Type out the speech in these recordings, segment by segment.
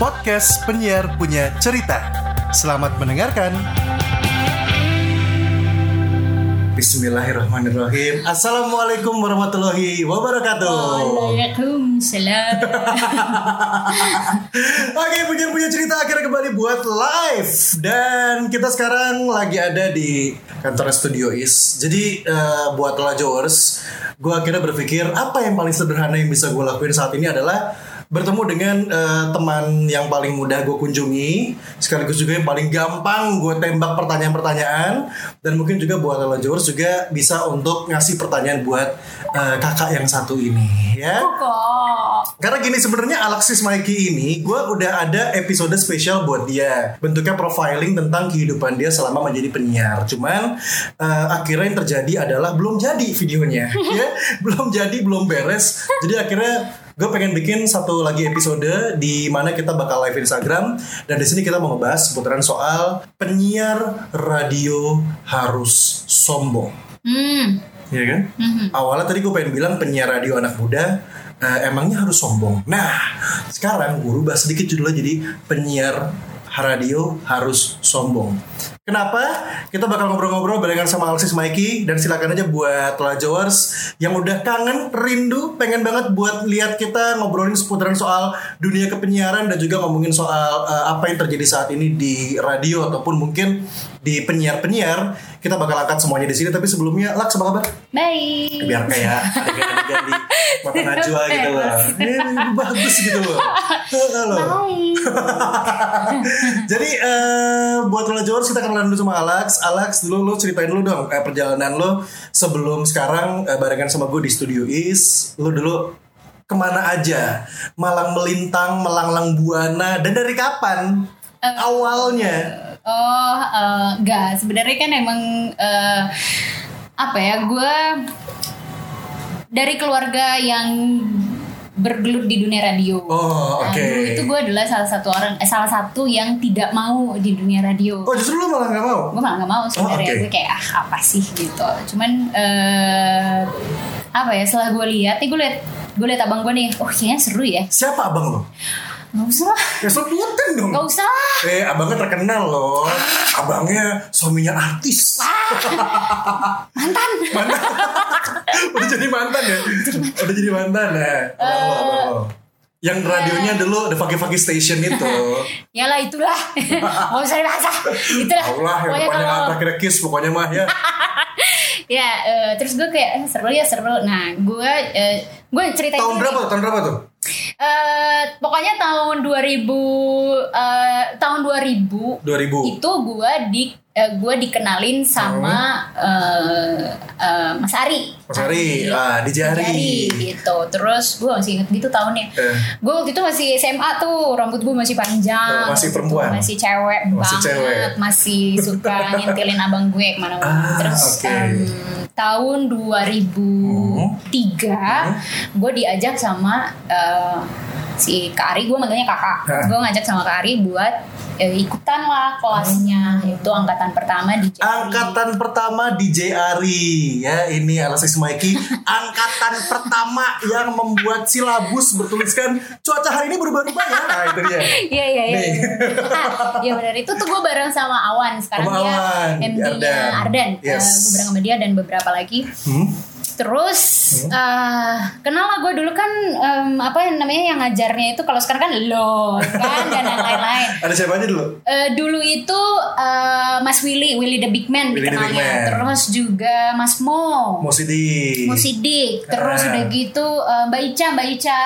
podcast penyiar punya cerita. Selamat mendengarkan. Bismillahirrahmanirrahim. Assalamualaikum warahmatullahi wabarakatuh. Waalaikumsalam. Oke, punya punya cerita akhirnya kembali buat live dan kita sekarang lagi ada di kantor Studio Is. Jadi eh, buat Lajors, gue akhirnya berpikir apa yang paling sederhana yang bisa gue lakuin saat ini adalah bertemu dengan eh, teman yang paling mudah gue kunjungi sekaligus juga yang paling gampang gue tembak pertanyaan-pertanyaan dan mungkin juga buat Lajors juga bisa untuk ngasih pertanyaan buat eh, kakak yang satu ini ya. Kok. Karena gini sebenarnya Alexis Mikey ini gue udah ada episode spesial buat dia. Bentuknya profiling tentang kehidupan dia selama menjadi penyiar. Cuman eh, akhirnya yang terjadi adalah belum jadi videonya, ya belum jadi belum beres. Jadi akhirnya gue pengen bikin satu lagi episode di mana kita bakal live Instagram dan di sini kita mau ngebahas seputaran soal penyiar radio harus sombong. Hmm. Iya kan? Awalnya tadi gue pengen bilang penyiar radio anak muda eh, emangnya harus sombong. Nah, sekarang gue rubah sedikit judulnya jadi penyiar radio harus sombong. Kenapa? Kita bakal ngobrol-ngobrol barengan sama Alexis Mikey dan silakan aja buat Lajowers yang udah kangen, rindu, pengen banget buat lihat kita ngobrolin seputaran soal dunia kepenyiaran dan juga ngomongin soal eh, apa yang terjadi saat ini di radio ataupun mungkin di penyiar-penyiar. Kita bakal angkat semuanya di sini tapi sebelumnya Laks apa kabar? Baik. biar kayak adegan-adegan di mata najwa gitu loh eh, bagus gitu loh Halo. Jadi eh, buat lo George kita kenalan dulu sama Alex Alex dulu lo ceritain dulu dong eh, perjalanan lo sebelum sekarang eh, barengan sama gue di Studio Is lo dulu ke mana aja malang melintang melanglang buana dan dari kapan awalnya Oh, eh, enggak. Sebenarnya kan emang eh, apa ya? Gue dari keluarga yang bergelut di dunia radio. Oh, Nah, oke. dulu itu gue adalah salah satu orang, eh, salah satu yang tidak mau di dunia radio. oh justru lo malah nggak mau gue malah gak mau sebenarnya Oh, oke. gue kayak ah apa sih gitu cuman eh apa ya setelah gue lihat nih gue lihat gue lihat abang gue nih oh kayaknya seru ya siapa abang lo nggak usah lah ya sebutin dong nggak usah lah Eh, abangnya terkenal loh. Abangnya suaminya artis. mantan Mantan. Udah jadi mantan ya? Udah jadi mantan ya? Lo. Yang radionya dulu The Fagi Fagi Station itu. ya lah itulah nggak usah dibahas lah itulah Allah yang Pokoknya depannya kalau- terakhir kiss pokoknya mah ya. ya eh, terus gue kayak eh, seru ya seru nah gue eh, gue ceritain Tahun berapa? Tahun berapa tuh? Eh, pokoknya tahun 2000 eh, tahun 2000 2000. itu gue di eh, gue dikenalin sama eh, eh, Mas Ari Mas Ari, ah, di Jari. Jari, gitu terus gue masih inget gitu tahunnya Eh. gue waktu itu masih SMA tuh rambut gue masih panjang Oh, masih perempuan. masih cewek Masih banget cewek. masih suka ngintilin abang gue ke mana-mana Ah, terus oke. em, tahun 2003 gue diajak sama eh, si Kak Ari gue manggilnya kakak Ah. gue ngajak sama Kak Ari buat eh, ikutan lah kelasnya itu angkatan pertama di JRI. Angkatan pertama DJ Ari ya ini Alexis Mikey angkatan pertama yang membuat silabus bertuliskan cuaca hari ini berubah-ubah ya nah itu dia Iya iya iya. Nih. Iya benar itu tuh gue bareng sama Awan sekarang Sama dia Awan, di MD-nya Ardan. Ardan. Yes. gue bareng sama dia dan beberapa lagi. Hmm? Terus eh, kenal lah gue dulu kan em, apa yang namanya yang ngajarnya itu kalau sekarang kan lo kan dan lain-lain. ada siapa aja dulu Eh, dulu itu eh, Mas Willy, Willy the Big Man Willy the Big dikenalnya. Man. Terus juga Mas Mo. Mosidi Musidik, terus Ah. udah gitu eh, Mbak Ica, Mbak Ica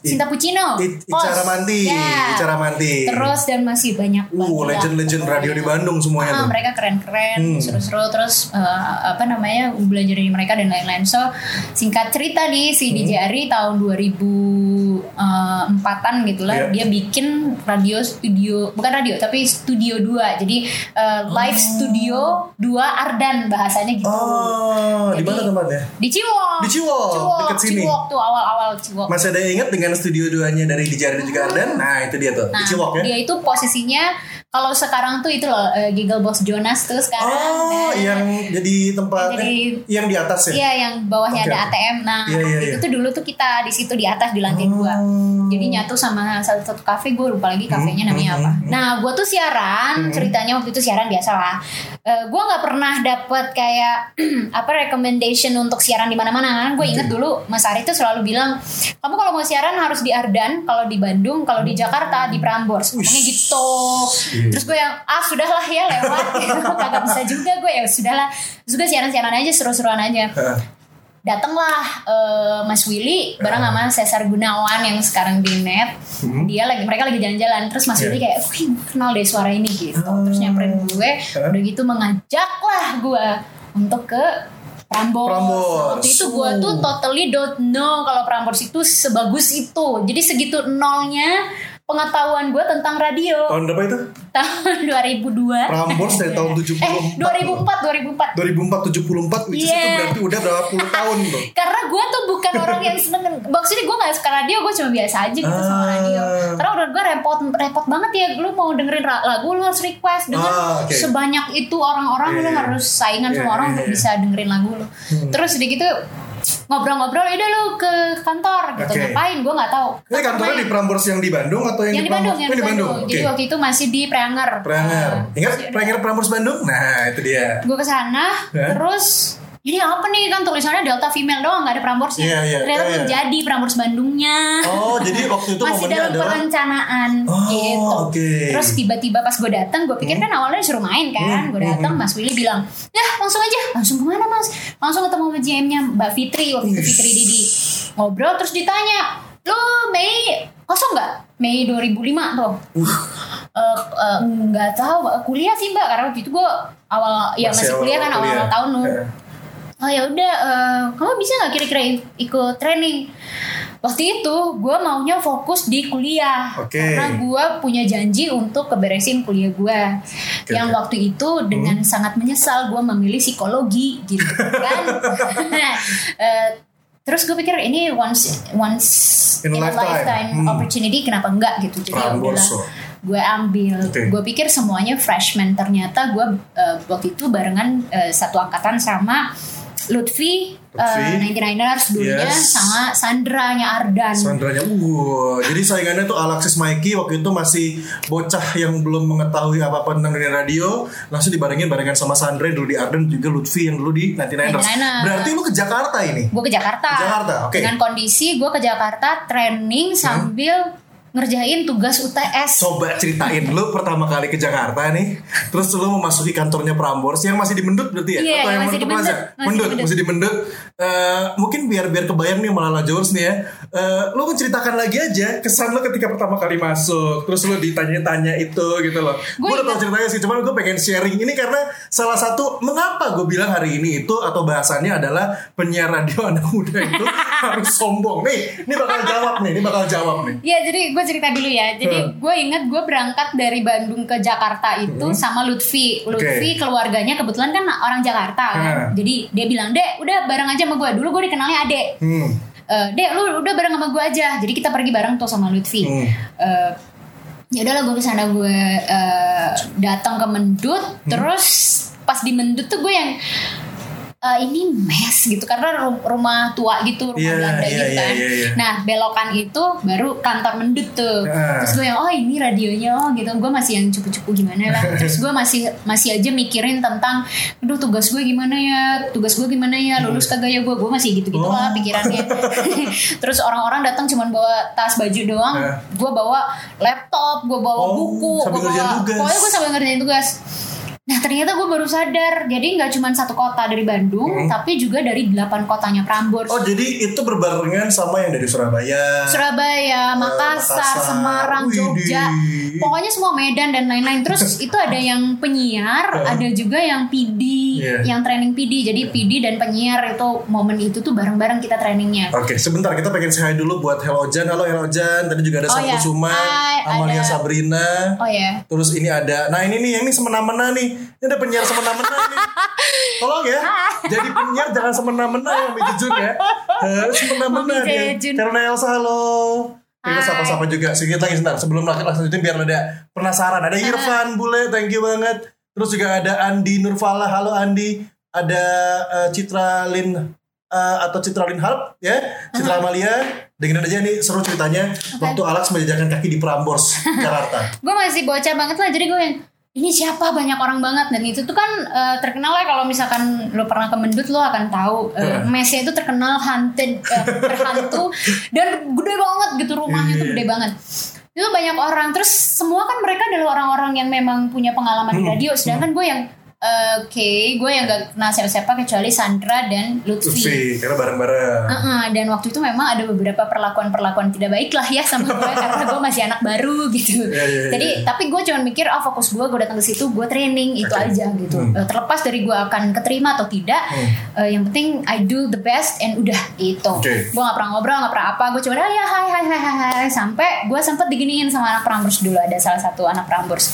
Cinta Pucino, I- Ica Os. Ramanti, Ya. Ica Ramanti. terus dan masih banyak Uh, legend-legend radio di Bandung semuanya Ah, tuh. mereka keren-keren, Hmm. seru-seru terus eh, apa namanya belajar dari mereka dan lain-lain. So singkat cerita nih si Hmm. DJ Ari tahun 2004an gitu lah Iya. dia bikin radio studio bukan radio tapi studio 2 jadi eh, live studio 2 Ardan bahasanya gitu. Oh, di mana tempatnya? Di Ciwok. Di Ciwok, deket sini. Ciwok tuh awal-awal Ciwok. Masih ada yang ingat dengan studio duanya dari di Jari dan juga Ardan? Nah, itu dia tuh. Nah, di Ciwok ya. dia itu posisinya Kalau sekarang tuh itu loh uh, Giggle Boss Jonas tuh sekarang. Oh, Nah, yang jadi tempat Jadi- eh, yang di atas ya? Iya yang bawahnya Oke, ada. ATM. Nah Iya, iya, itu iya. tuh dulu tuh kita di situ di atas di lantai dua. Oh. Jadi nyatu sama satu satu kafe gue lupa lagi kafenya Hmm, namanya hmm, apa. hmm, hmm. Nah gue tuh siaran ceritanya waktu itu siaran biasa lah. Eh, gue nggak pernah dapet kayak apa recommendation untuk siaran di mana-mana kan. Gue inget dulu Mas Ari tuh selalu bilang kamu kalau mau siaran harus di Ardan, kalau di Bandung, kalau di Jakarta di Prambors. Ngomongnya gitu. Terus gue yang ah sudahlah ya lewat. Kagak bisa juga gue ya sudahlah. Gue siaran-siaran aja seru-seruan aja. Datanglah eh, Mas Willy bareng sama Cesar Gunawan yang sekarang di net Hmm. dia lagi mereka lagi jalan-jalan terus Mas Iya. Willy kayak wih gue kenal deh suara ini gitu terus nyamperin gue udah gitu mengajaklah gue untuk ke Prambors. Prambors. Waktu itu gue tuh totally don't know kalau Prambors itu sebagus itu. Jadi segitu nolnya pengetahuan gue tentang radio Tahun berapa itu? Tahun 2002. Prambors dari tahun 74. Eh 2004 2004. 2004 74 which is itu Iya. berarti udah berapa puluh tahun tuh. Karena gue tuh bukan orang yang seneng Maksudnya gue gak suka radio Gue cuma biasa aja gitu sama Ah. radio Karena menurut gue repot repot banget ya Lu mau dengerin lagu Lu harus request Dengan Ah, oke. sebanyak itu orang-orang Lu Iya, iya. harus saingan Iya, sama orang iya, Untuk bisa dengerin lagu lu Terus udah gitu Ngobrol-ngobrol Udah lu ke kantor gitu. Ngapain gue gak tahu Ini kantornya di Prambors yang di Bandung atau yang, yang di Bandung, yang Oh, di Bandung. Oke. Jadi waktu itu masih di Preanger. Pranger. Uh, Ingat Pranger Prambors Bandung? Nah, itu dia. gue ke sana Ya. terus ini apa nih kan tulisannya Delta Female doang nggak ada Pramborsnya. Iya, iya, Ternyata iya, belum iya. jadi Prambors Bandungnya. Oh, jadi waktu itu Masih dalam adalah perencanaan Oh, gitu. Hmm. Terus tiba-tiba pas gue datang, gue pikir kan awalnya disuruh main kan. Gue datang, Mas Willy bilang, ya langsung aja, langsung ke mana Mas? Langsung ketemu sama GM-nya Mbak Fitri waktu itu. Fitri Didi. Ngobrol terus ditanya, lu Mei kosong nggak? Mei 2005 tuh. Eh, eh, nggak tahu kuliah sih mbak karena waktu itu gue awal ya masih, kuliah kan awal, awal tahun lu Eh. Oh ya udah eh, kamu bisa nggak kira-kira ik- ikut training waktu itu gue maunya fokus di kuliah Oke. karena gue punya janji untuk keberesin kuliah gue yang oke. waktu itu dengan sangat menyesal gue memilih psikologi gitu kan Eh, terus gue pikir ini once once In a lifetime. Hmm. opportunity kenapa enggak gitu jadi ya gue ambil Oke. gue pikir semuanya freshman ternyata gue eh, waktu itu barengan eh, satu angkatan sama Lutfi, Lutfi. eh, 99ers dulunya Yes. sama Sandranya Ardan Sandranya, uh, jadi saingannya tuh Alexis Mikey waktu itu masih bocah yang belum mengetahui apa-apa tentang dunia radio, langsung dibarengin barengan sama Sandra dulu di Arden juga Lutfi yang dulu di 99ers. 99ers. Berarti lu ke Jakarta ini? gue ke Jakarta Ke Jakarta, oke. dengan kondisi gue ke Jakarta training sambil ngerjain tugas UTS Coba ceritain lu pertama kali ke Jakarta nih, terus lu memasuki kantornya Prambors yang masih di Mendut berarti ya? Iya, Atau yang masih di Mendut? Mendut, masih di Mendut. Eh, mungkin biar biar kebayang nih Malala Jones nih ya. Eh, lu menceritakan lagi aja kesan lu ketika pertama kali masuk, terus lu ditanya-tanya itu gitu loh. Gue udah tau ceritanya sih, cuman gue pengen sharing ini karena salah satu mengapa gue bilang hari ini itu atau bahasannya adalah penyiar radio anak muda itu harus sombong. Nih, ini bakal jawab nih, ini bakal jawab nih. Ya jadi gue cerita dulu ya. Jadi Hmm. gue ingat gue berangkat dari Bandung ke Jakarta itu sama Lutfi. Lutfi keluarganya kebetulan kan orang Jakarta kan. Hmm. Jadi dia bilang dek udah bareng aja sama gue. Dulu gue dikenalnya adek. Hmm. Eh, dek lu udah bareng sama gue aja. Jadi kita pergi bareng tuh sama Lutfi. Hmm. Eh, ya udahlah gue ke sana gue eh, datang ke Mendut. Hmm. Terus pas di Mendut tuh gue yang eh, ini mes gitu karena ru- rumah tua gitu rumah Iya, Belanda iya, gitu iya, kan. iya, iya. Nah belokan itu baru kantor mendut tuh. Ah. Terus gue yang oh ini radionya oh gitu. Gue masih yang cupu-cupu gimana lah. Terus gue masih masih aja mikirin tentang, aduh tugas gue gimana ya, tugas gue gimana ya, lulus kagak ya gue. Gue masih gitu-gitu Oh. lah pikirannya. Terus orang-orang datang cuman bawa tas baju doang. Ah. Gue bawa laptop, gue bawa Oh, buku, gue bawa. Pokoknya gue sambil ngerjain tugas. Nah ternyata gue baru sadar Jadi nggak cuma satu kota dari Bandung Tapi juga dari delapan kotanya Prambors Hmm. Oh jadi itu berbarengan sama yang dari Surabaya. Surabaya, Makassar, Makassar. Semarang, Widih. Jogja, pokoknya semua Medan dan lain-lain. Terus itu ada yang penyiar, ada juga yang PD, Iya. yang training PD. Jadi PD dan penyiar itu momen itu tuh bareng-bareng kita trainingnya. Oke, sebentar kita pengen say dulu buat Hello Jan. Halo Hello Jan. Tadi juga ada Oh, Sang iya. Kusuma, Hai, Amalia ada- Sabrina. Oh ya, Terus ini ada, nah ini nih yang ini semena-mena nih. Ini ada penyiar semena-mena nih. Tolong ya, jadi penyiar jangan semena-mena yang Miki Jun ya. Harus semena-mena Mami dia. Karena Elsa halo. Kita sapa-sapa juga sedikit lagi sebentar sebelum lanjut langsung itu biar ada penasaran. Ada Irfan Bule, thank you banget. Terus juga ada Andi Nurfala, halo Andi. Ada eh, Citra Lin eh, atau Citra Lin Harp ya, Citra Amalia. Dengerin aja nih seru ceritanya waktu Alex menjajakan kaki di Prambors Jakarta. gue masih bocah banget lah jadi gue yang ini siapa? Banyak orang banget. Dan itu tuh kan eh, terkenal lah kalau misalkan lo pernah ke Mendut lo akan tahu uh, mesnya itu terkenal haunted eh, berhantu dan gede banget gitu rumahnya tuh gede banget. Itu banyak orang. Terus semua kan mereka adalah orang-orang yang memang punya pengalaman di radio sedangkan gue yang oke gue yang gak kenal siapa-siapa kecuali Sandra dan Lutfi Lutfi, karena bareng-bareng. Heeh, dan waktu itu memang ada beberapa perlakuan-perlakuan tidak baik lah ya sama gue karena gue masih anak baru gitu. Iya, iya, iya. Jadi tapi gue cuma mikir oh fokus gue gue datang ke situ gue training itu Oke. aja gitu. Hmm. Eh, terlepas dari gue akan keterima atau tidak, eh, yang penting I do the best and udah itu. Oke. Gue gak pernah ngobrol gak pernah apa, gue cuma ah, ya hai hai hai hai hai sampai gue sempet diginiin sama anak Prambors dulu ada salah satu anak Prambors.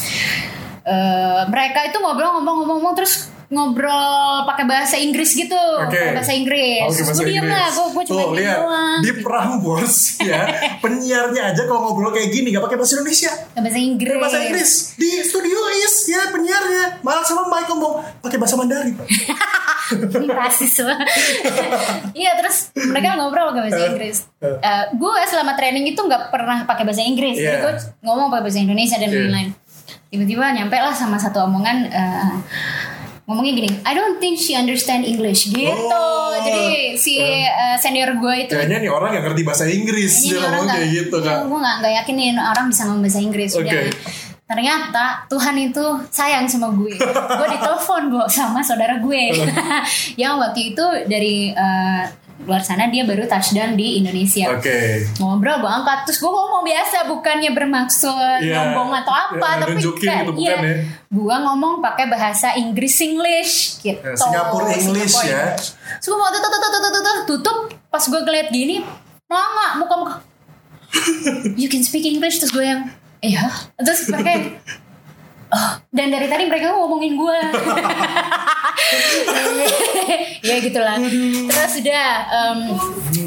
Eh, mereka itu ngobrol-ngomong-ngomong terus ngobrol pakai bahasa Inggris gitu, pakai bahasa Inggris. Oke, Terus bahasa gue diem Inggris. lah, gue cuma Tuh, lihat doang. di Prambors ya penyiarnya aja kalau ngobrol kayak gini gak pakai bahasa Indonesia Pakai bahasa Inggris. pakai bahasa Inggris di studio is ya penyiarnya malah sama Mike ngomong pakai bahasa Mandarin Ini rasis banget. Iya terus mereka ngobrol pakai bahasa Inggris. Eh, gue selama training itu nggak pernah pakai bahasa Inggris. Jadi Iya. gue ngomong pakai bahasa Indonesia dan Iya. lain-lain. Tiba-tiba nyampe lah sama satu omongan. eh, ngomongnya gini, I don't think she understand English gitu. Oh. Jadi si eh, senior gue itu kayaknya nih orang yang ngerti bahasa Inggris dia ngomong kayak gitu kan Gue gak, nggak yakin nih orang bisa ngomong bahasa Inggris. Udah. Ternyata Tuhan itu sayang sama gue. gue ditelepon bu sama saudara gue, yang waktu itu dari eh, luar sana dia baru touchdown di Indonesia. oke Ngobrol gue angkat terus gue ngomong biasa bukannya bermaksud Iya. ngomong atau apa Iya, tapi kayak gitu, iya, ya? gue ngomong pakai bahasa Inggris English gitu. Ya, Singapura English Singapore ya. Terus gue mau tutup, tutup, tutup, tutup, tutup. Pas gue ngeliat gini, melanga muka-muka. You can speak English terus gue yang, iya. Terus yang, "Oh." Dan dari tadi mereka ngomongin gue. ya gitulah. Terus udah, um,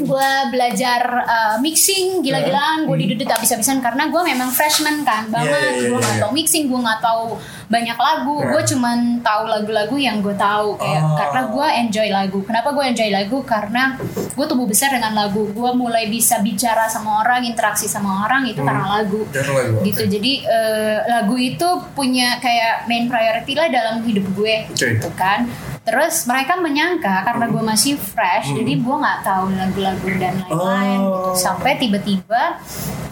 gue belajar uh, mixing gila-gilaan. Gue didudut habis-habisan karena gue memang freshman kan banget. Iya, iya, gue iya, nggak iya. tahu mixing, gue nggak tahu banyak lagu. Iya. Gue cuman tahu lagu-lagu yang gue tahu kayak Oh. karena gue enjoy lagu. Kenapa gue enjoy lagu? Karena gue tumbuh besar dengan lagu. Gue mulai bisa bicara sama orang, interaksi sama orang itu karena lagu. Karena lagu, Gitu. Jadi eh, lagu itu punya kayak main priority lah dalam hidup gue. Oke. Gitu kan. Terus mereka menyangka karena gue masih fresh, jadi gue nggak tahu lagu-lagu dan lain-lain. Oh. Gitu. Sampai tiba-tiba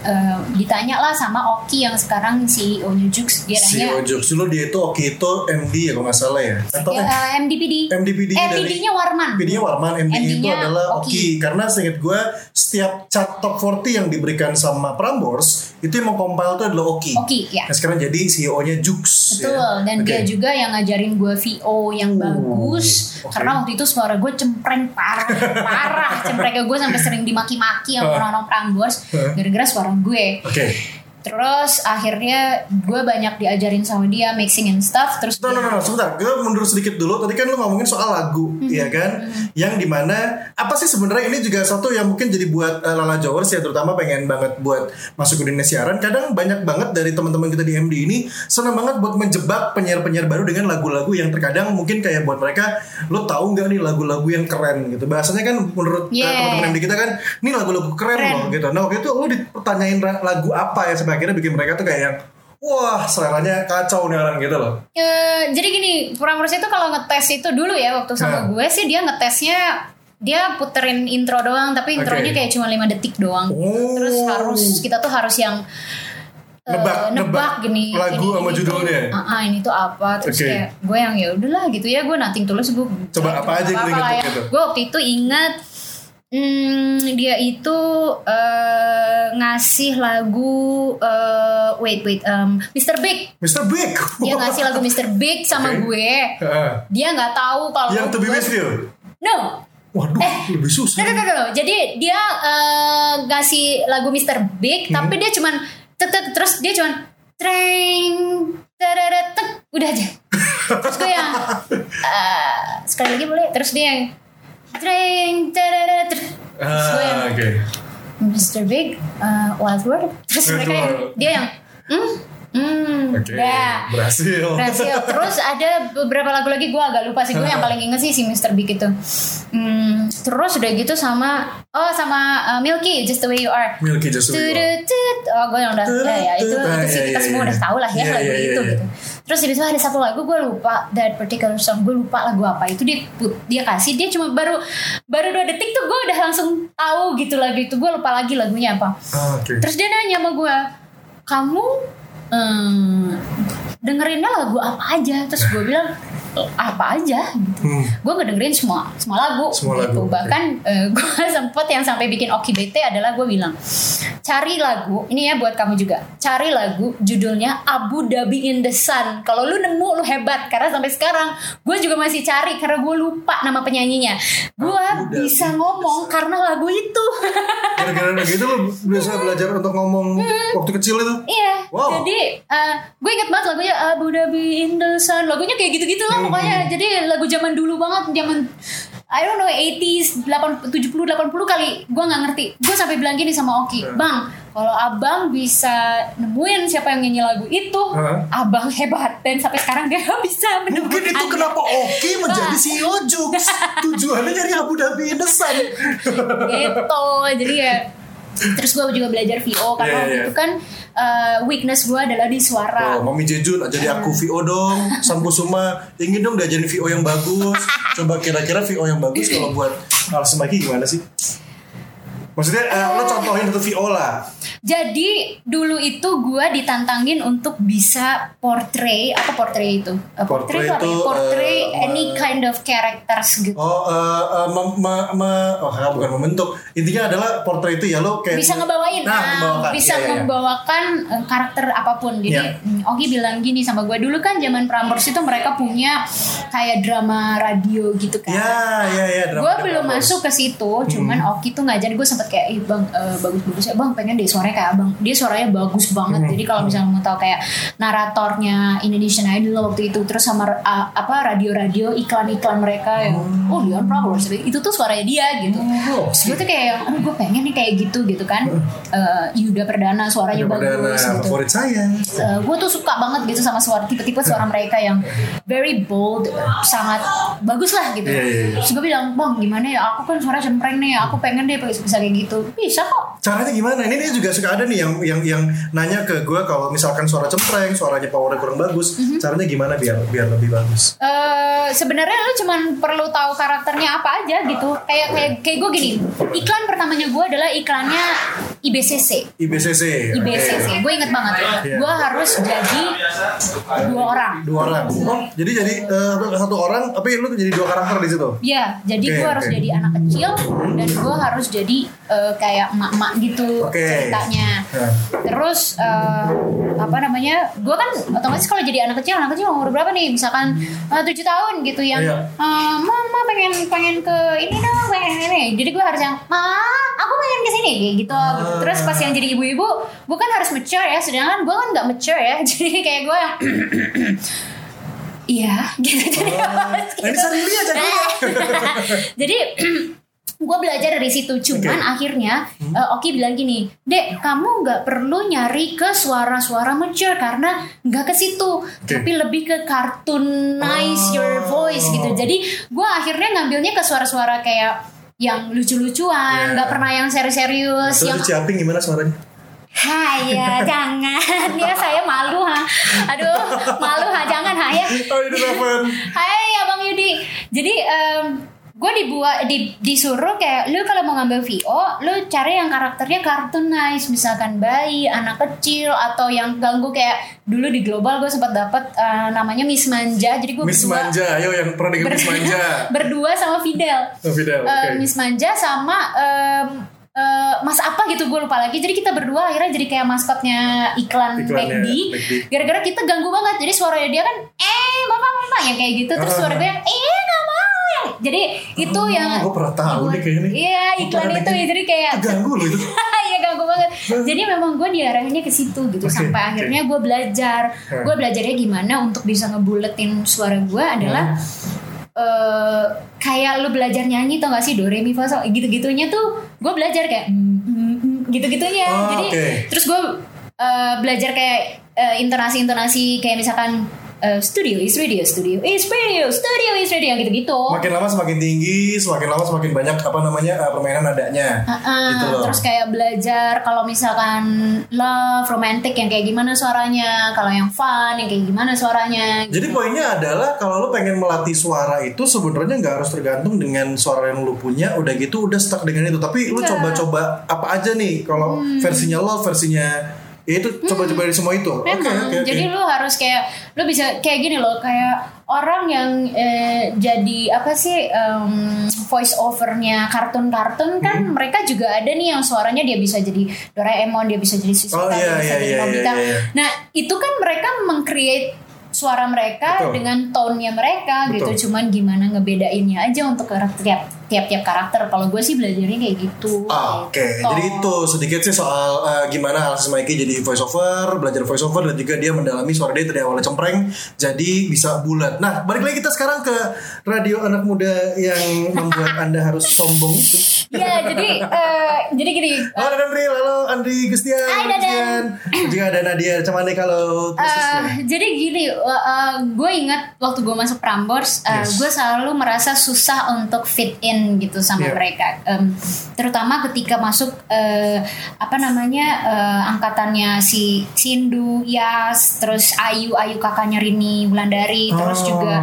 eh, ditanya lah sama Oki yang sekarang CEO-nya Jux, dia si nanya Ojo dulu dia itu Oki itu MD ya kalau nggak salah ya atau Ya, eh, MDPD. MDPD -nya dari MDPD-nya Warman. MD-nya Warman, MD itu MD-nya adalah Oki. Oki. Karena seingat gue setiap cat top 40 yang diberikan sama Prambors itu yang mengkompil itu adalah Oki. Oki, ya. Nah sekarang jadi CEO-nya Jux. Betul, ya. dan Oke. dia juga yang ngajarin gue VO yang Oh, bagus. oke. Karena waktu itu suara gue cempreng parah, parah. Cemprengnya gue sampai sering dimaki-maki sama Huh. orang-orang Prambors gara-gara suara gue. Oke. Terus akhirnya gue banyak diajarin sama dia mixing and stuff. Terus No, no, no, no, sebentar. Gue mundur sedikit dulu. Tadi kan lu ngomongin soal lagu, Mhm. ya kan? Yang di mana apa sih sebenarnya ini juga satu yang mungkin jadi buat uh, Lala Jowers ya, terutama pengen banget buat masuk ke dunia siaran. Kadang banyak banget dari teman-teman kita di MD ini senang banget buat menjebak penyiar-penyiar baru dengan lagu-lagu yang terkadang mungkin kayak buat mereka, lo tahu nggak nih lagu-lagu yang keren gitu. Bahasanya kan menurut uh, Yeah. teman-teman MD kita kan, ini lagu-lagu keren, Keren. loh gitu. Nah waktu itu lo dipertanyain ra- lagu apa ya sampai akhirnya bikin mereka tuh kayak yang Wah, seleranya kacau nih orang gitu loh. Eh, jadi gini, Prambors itu kalau ngetes itu dulu ya waktu sama Nah. gue sih dia ngetesnya dia puterin intro doang tapi intronya Oke. kayak cuma 5 detik doang. Oh. Terus harus kita tuh harus yang eh, Nebak- nebak gini lagu ini- sama ini judulnya. ah, ah, ini tuh apa terus Oke. kayak gue yang ya udahlah gitu ya gue nanti tulus gue Coba apa aja ya. waktu itu? gue waktu itu ingat hmm, dia itu eh, ngasih lagu eh, wait wait um, Mr. Big Mr. Big. dia ngasih lagu Mr. Big sama Oke. gue Heeh. dia nggak tahu kalau yang to be with you. no Waduh, lebih susah. No, no, no, no. Jadi dia eh, ngasih lagu Mr. Big, Hmm. tapi dia cuman tet terus dia cuman treng udah aja. terus gue yang eh, sekali lagi boleh. Terus dia yang treng tereret Ah, oke. Mr. Big uh, Wild World terus Wild mereka yang, World. dia yang hmm hmm Oke, dah berhasil. berhasil terus ada beberapa lagu lagi gue agak lupa sih gue yang paling inget sih si Mr. Big itu hmm, terus udah gitu sama oh sama uh, Milky Just the Way You Are Milky just the way you are. Oh gue yang udah ya, ya itu Ah, itu sih iya, kita iya, semua udah tahu lah ya lagu itu gitu. Terus habis itu ada satu lagu gue lupa that particular song gue lupa lagu apa itu dia put- dia kasih dia cuma baru baru dua detik tuh gue udah langsung tahu gitu lagu itu gue lupa lagi lagunya apa. Ah, Oke. Terus dia nanya sama gue kamu hmm, dengerinnya lagu apa aja terus gue bilang apa aja gitu. Hmm. gue ngedengerin semua semua lagu Semua gitu lagu, bahkan eh, gue sempet yang sampai bikin Oki BT adalah gue bilang cari lagu ini ya buat kamu juga cari lagu judulnya Abu Dhabi in the Sun kalau lu nemu lu hebat karena sampai sekarang gue juga masih cari karena gue lupa nama penyanyinya gue bisa ngomong karena lagu itu Gara-gara gitu lo bisa belajar untuk ngomong waktu kecil itu. Iya, Wow. jadi eh, gue inget banget lagunya Abu Dhabi in the Sun. Lagunya kayak gitu-gitu lah pokoknya. Jadi lagu zaman dulu banget, zaman I don't know 80s, 80, 70, 80 kali. Gue nggak ngerti. Gue sampai bilang gini sama Oki, bang, kalau abang bisa nemuin siapa yang nyanyi lagu itu, Hah? abang hebat. Dan sampai sekarang dia bisa Mungkin menemukan. itu kenapa Oki menjadi Nah. CEO Jux. Tujuannya nyari Abu Dhabi in the Sun. gitu jadi ya terus gue juga belajar VO karena Iya, waktu iya. itu kan eh, weakness gue adalah di suara Oh, Mami Jejun jadi aku VO dong. Sam Kusuma ingin dong diajarin VO yang bagus. Coba kira-kira VO yang bagus kalau buat Alas Maki gimana sih? Maksudnya eh, lo contohin satu VO lah. Jadi dulu itu gue ditantangin untuk bisa portray apa portray itu? Eh, Portray itu apa ya? Portray eh, any me- kind of characters gitu. Oh, eh, eh, mem- me- me- oh bukan membentuk. Intinya adalah portrait itu ya lo kayak bisa ngebawain, Nah, ah, membawakan. bisa Iya, iya, iya. membawakan eh, karakter apa pun. Jadi mm, Ogi bilang gini sama gue dulu kan zaman Prambors itu mereka punya kayak drama radio gitu kan. Ya, ya, ya. drama- masuk ke situ, cuman Oki tuh ngajarin gue sempet kayak, ih bang eh, bagus-bagus ya bang, pengen deh suaranya kayak abang. Dia suaranya bagus banget. Jadi kalau misalnya mau tahu kayak naratornya Indonesian Idol waktu itu, terus sama uh, apa radio-radio iklan-iklan mereka yang, oh Dion Prambors, itu tuh suaranya dia gitu. Oh, Terus gue tuh kayak, aduh gue pengen nih kayak gitu gitu kan. Eh, Yuda Perdana suaranya perdana bagus gitu. favorit saya. gue tuh suka banget gitu sama suara tipe-tipe suara mereka yang very bold, sangat bagus lah gitu. Iya, iya, iya. Terus gue bilang, bang gimana ya? Aku kan suara cempreng nih, aku pengen deh bisa kayak gitu. Bisa kok. Caranya gimana? Ini dia juga suka ada nih yang yang yang nanya ke gue kalau misalkan suara cempreng, suaranya powernya kurang bagus, Mhm. caranya gimana biar biar lebih bagus? Eh sebenarnya lu cuman perlu tahu karakternya apa aja gitu. Kayak kayak kayak gue gini. Iklan pertamanya gue adalah iklannya IBCC. IBCC. IBCC. oke. Gue inget banget. Iya. Gue harus jadi dua orang. Dua orang. Oh, jadi jadi eh, satu orang, tapi lu jadi dua karakter di situ. Iya, jadi Oke, gue harus jadi anak kecil dan gue harus jadi eh, kayak emak-emak gitu Oke. ceritanya. Nah. Terus eh, apa namanya? Gue kan otomatis kalau jadi anak kecil, anak kecil umur berapa nih? Misalkan tujuh tahun gitu yang, Iya. eh, mama pengen pengen ke ini dong, pengen ini. Jadi gue harus yang, ma, aku pengen ke sini kayak gitu. Ah. Terus pas yang jadi ibu-ibu, gue kan harus mature ya. Sedangkan gue kan nggak mature ya. Jadi kayak gue yang Iya, gitu. Jadi Nah, ini sendiri aja gue. jadi gue belajar dari situ cuman Oke. akhirnya Hmm. eh, Oki bilang gini dek kamu nggak perlu nyari ke suara-suara mature karena nggak ke situ tapi lebih ke cartoonize Oh. your voice gitu jadi gue akhirnya ngambilnya ke suara-suara kayak yang lucu-lucuan Yeah. nggak pernah yang serius-serius Terus yang Ciaping gimana suaranya? Hai ya jangan ya saya malu ha aduh malu ha jangan ha ya Oh. Hai Abang Yudi. Jadi gue dibuat di, disuruh kayak lu kalau mau ngambil VO, lu cari yang karakternya cartoonize, misalkan bayi, anak kecil atau yang ganggu kayak dulu di global gue sempat dapat eh, namanya Miss Manja. Jadi gue Miss berdua, Manja, ayo yang pernah dengar Miss Manja. berdua sama Fidel. Oh, Fidel, Eh, oke. Miss Manja sama eh, Mas apa gitu gue lupa lagi. Jadi kita berdua akhirnya jadi kayak maskotnya iklan McD. Gara-gara kita ganggu banget. Jadi suaranya dia kan eh bapak bapak yang kayak gitu. Terus Ah. suara gue yang eh. Jadi itu Oh, yang gue pernah tahu nih kayaknya. Iya iklan itu ya. Jadi kayak Ganggu loh itu. Iya ganggu banget. Jadi memang gue diarahinnya ke situ gitu Oke, sampai oke. akhirnya gue belajar. Hmm. Gue belajarnya gimana untuk bisa ngebuletin suara gue adalah eh kayak lu belajar nyanyi tau gak sih do re mi fa sol gitu gitunya tuh gue belajar kayak mm, mm, mm, gitu-gitunya Oh, jadi oke. terus gue uh, belajar kayak uh, intonasi-intonasi kayak misalkan uh, studio is radio studio is radio studio is radio gitu-gitu Makin lama semakin tinggi, semakin lama semakin banyak apa namanya uh, permainan adanya. Uh-uh, gitu loh. terus kayak belajar kalau misalkan love romantic yang kayak gimana suaranya kalau yang fun yang kayak gimana suaranya Jadi poinnya adalah kalau lo pengen melatih suara itu sebenarnya nggak harus tergantung dengan suara yang lo punya, udah gitu udah stuck dengan itu. Tapi lo Enggak. coba-coba apa aja nih kalau versinya lo, versinya ya itu coba-coba dari semua itu. Memang, oke oke. jadi lu harus kayak lu bisa kayak gini loh, kayak orang yang eh, jadi apa sih em, voice overnya kartun-kartun kan Hmm. mereka juga ada nih yang suaranya dia bisa jadi Doraemon, dia bisa jadi Shizuka, Oh, iya, dia bisa iya, jadi Nobita. iya, iya. Nah itu kan mereka meng-create suara mereka Betul. dengan tone-nya mereka Betul. gitu. Cuman gimana ngebedainnya aja untuk tiap tiap-tiap karakter. Kalau gue sih belajarnya kayak gitu. Ah, Oke, Gitu. jadi itu sedikit sih soal uh, gimana Alexis Mikey jadi voice over, belajar voice over dan juga dia mendalami suara dia dari awalnya cempreng jadi bisa bulat. Nah, balik lagi kita sekarang ke radio anak muda yang membuat Anda harus sombong itu. Iya, jadi eh, jadi gini. Halo Andri, halo Andri Gustian. Hai, Dadan. Gustian. Juga ada Nadia Camane kalau Eh, jadi gini, gue ingat waktu gue masuk Prambors, eh, Yes. gue selalu merasa susah untuk fit in gitu sama Yeah. mereka. Em, terutama ketika masuk eh, apa namanya eh, angkatannya si Sindu, Yas, terus Ayu, Ayu kakaknya Rini Wulandari, terus Oh. juga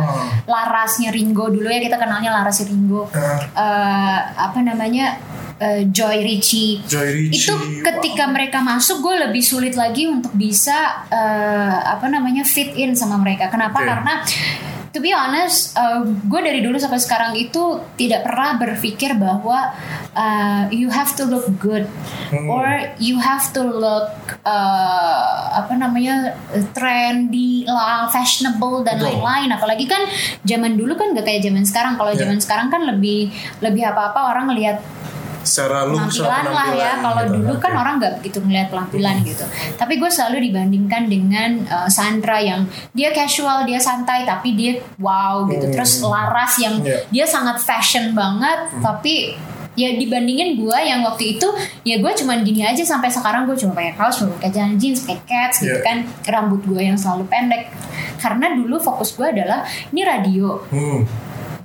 Larasnya Ringo dulu ya kita kenalnya Laras Ringo. Ah. Eh, apa namanya eh, Joy Ricci Joy Ricci. itu ketika mereka masuk gue lebih sulit lagi untuk bisa eh, apa namanya fit in sama mereka kenapa Oke. karena to be honest gue dari dulu sampai sekarang itu tidak pernah berpikir bahwa eh, you have to look good Hmm. or you have to look eh, apa namanya trendy lah fashionable dan lain-lain apalagi kan zaman dulu kan gak kayak zaman sekarang kalau Yeah. zaman sekarang kan lebih lebih apa-apa orang ngelihat secara secara penampilan lah ya kalau gitu. dulu kan orang nggak begitu ngeliat penampilan gitu tapi gue selalu dibandingkan dengan uh, Sandra yang dia casual dia santai tapi dia wow gitu Hmm. terus Laras yang Iya. dia sangat fashion banget tapi ya dibandingin gue yang waktu itu ya gue cuman gini aja sampai sekarang gue cuma pakai kaos cuma pakai celana jeans pakai cats gitu Iya. kan rambut gue yang selalu pendek karena dulu fokus gue adalah ini radio Hmm.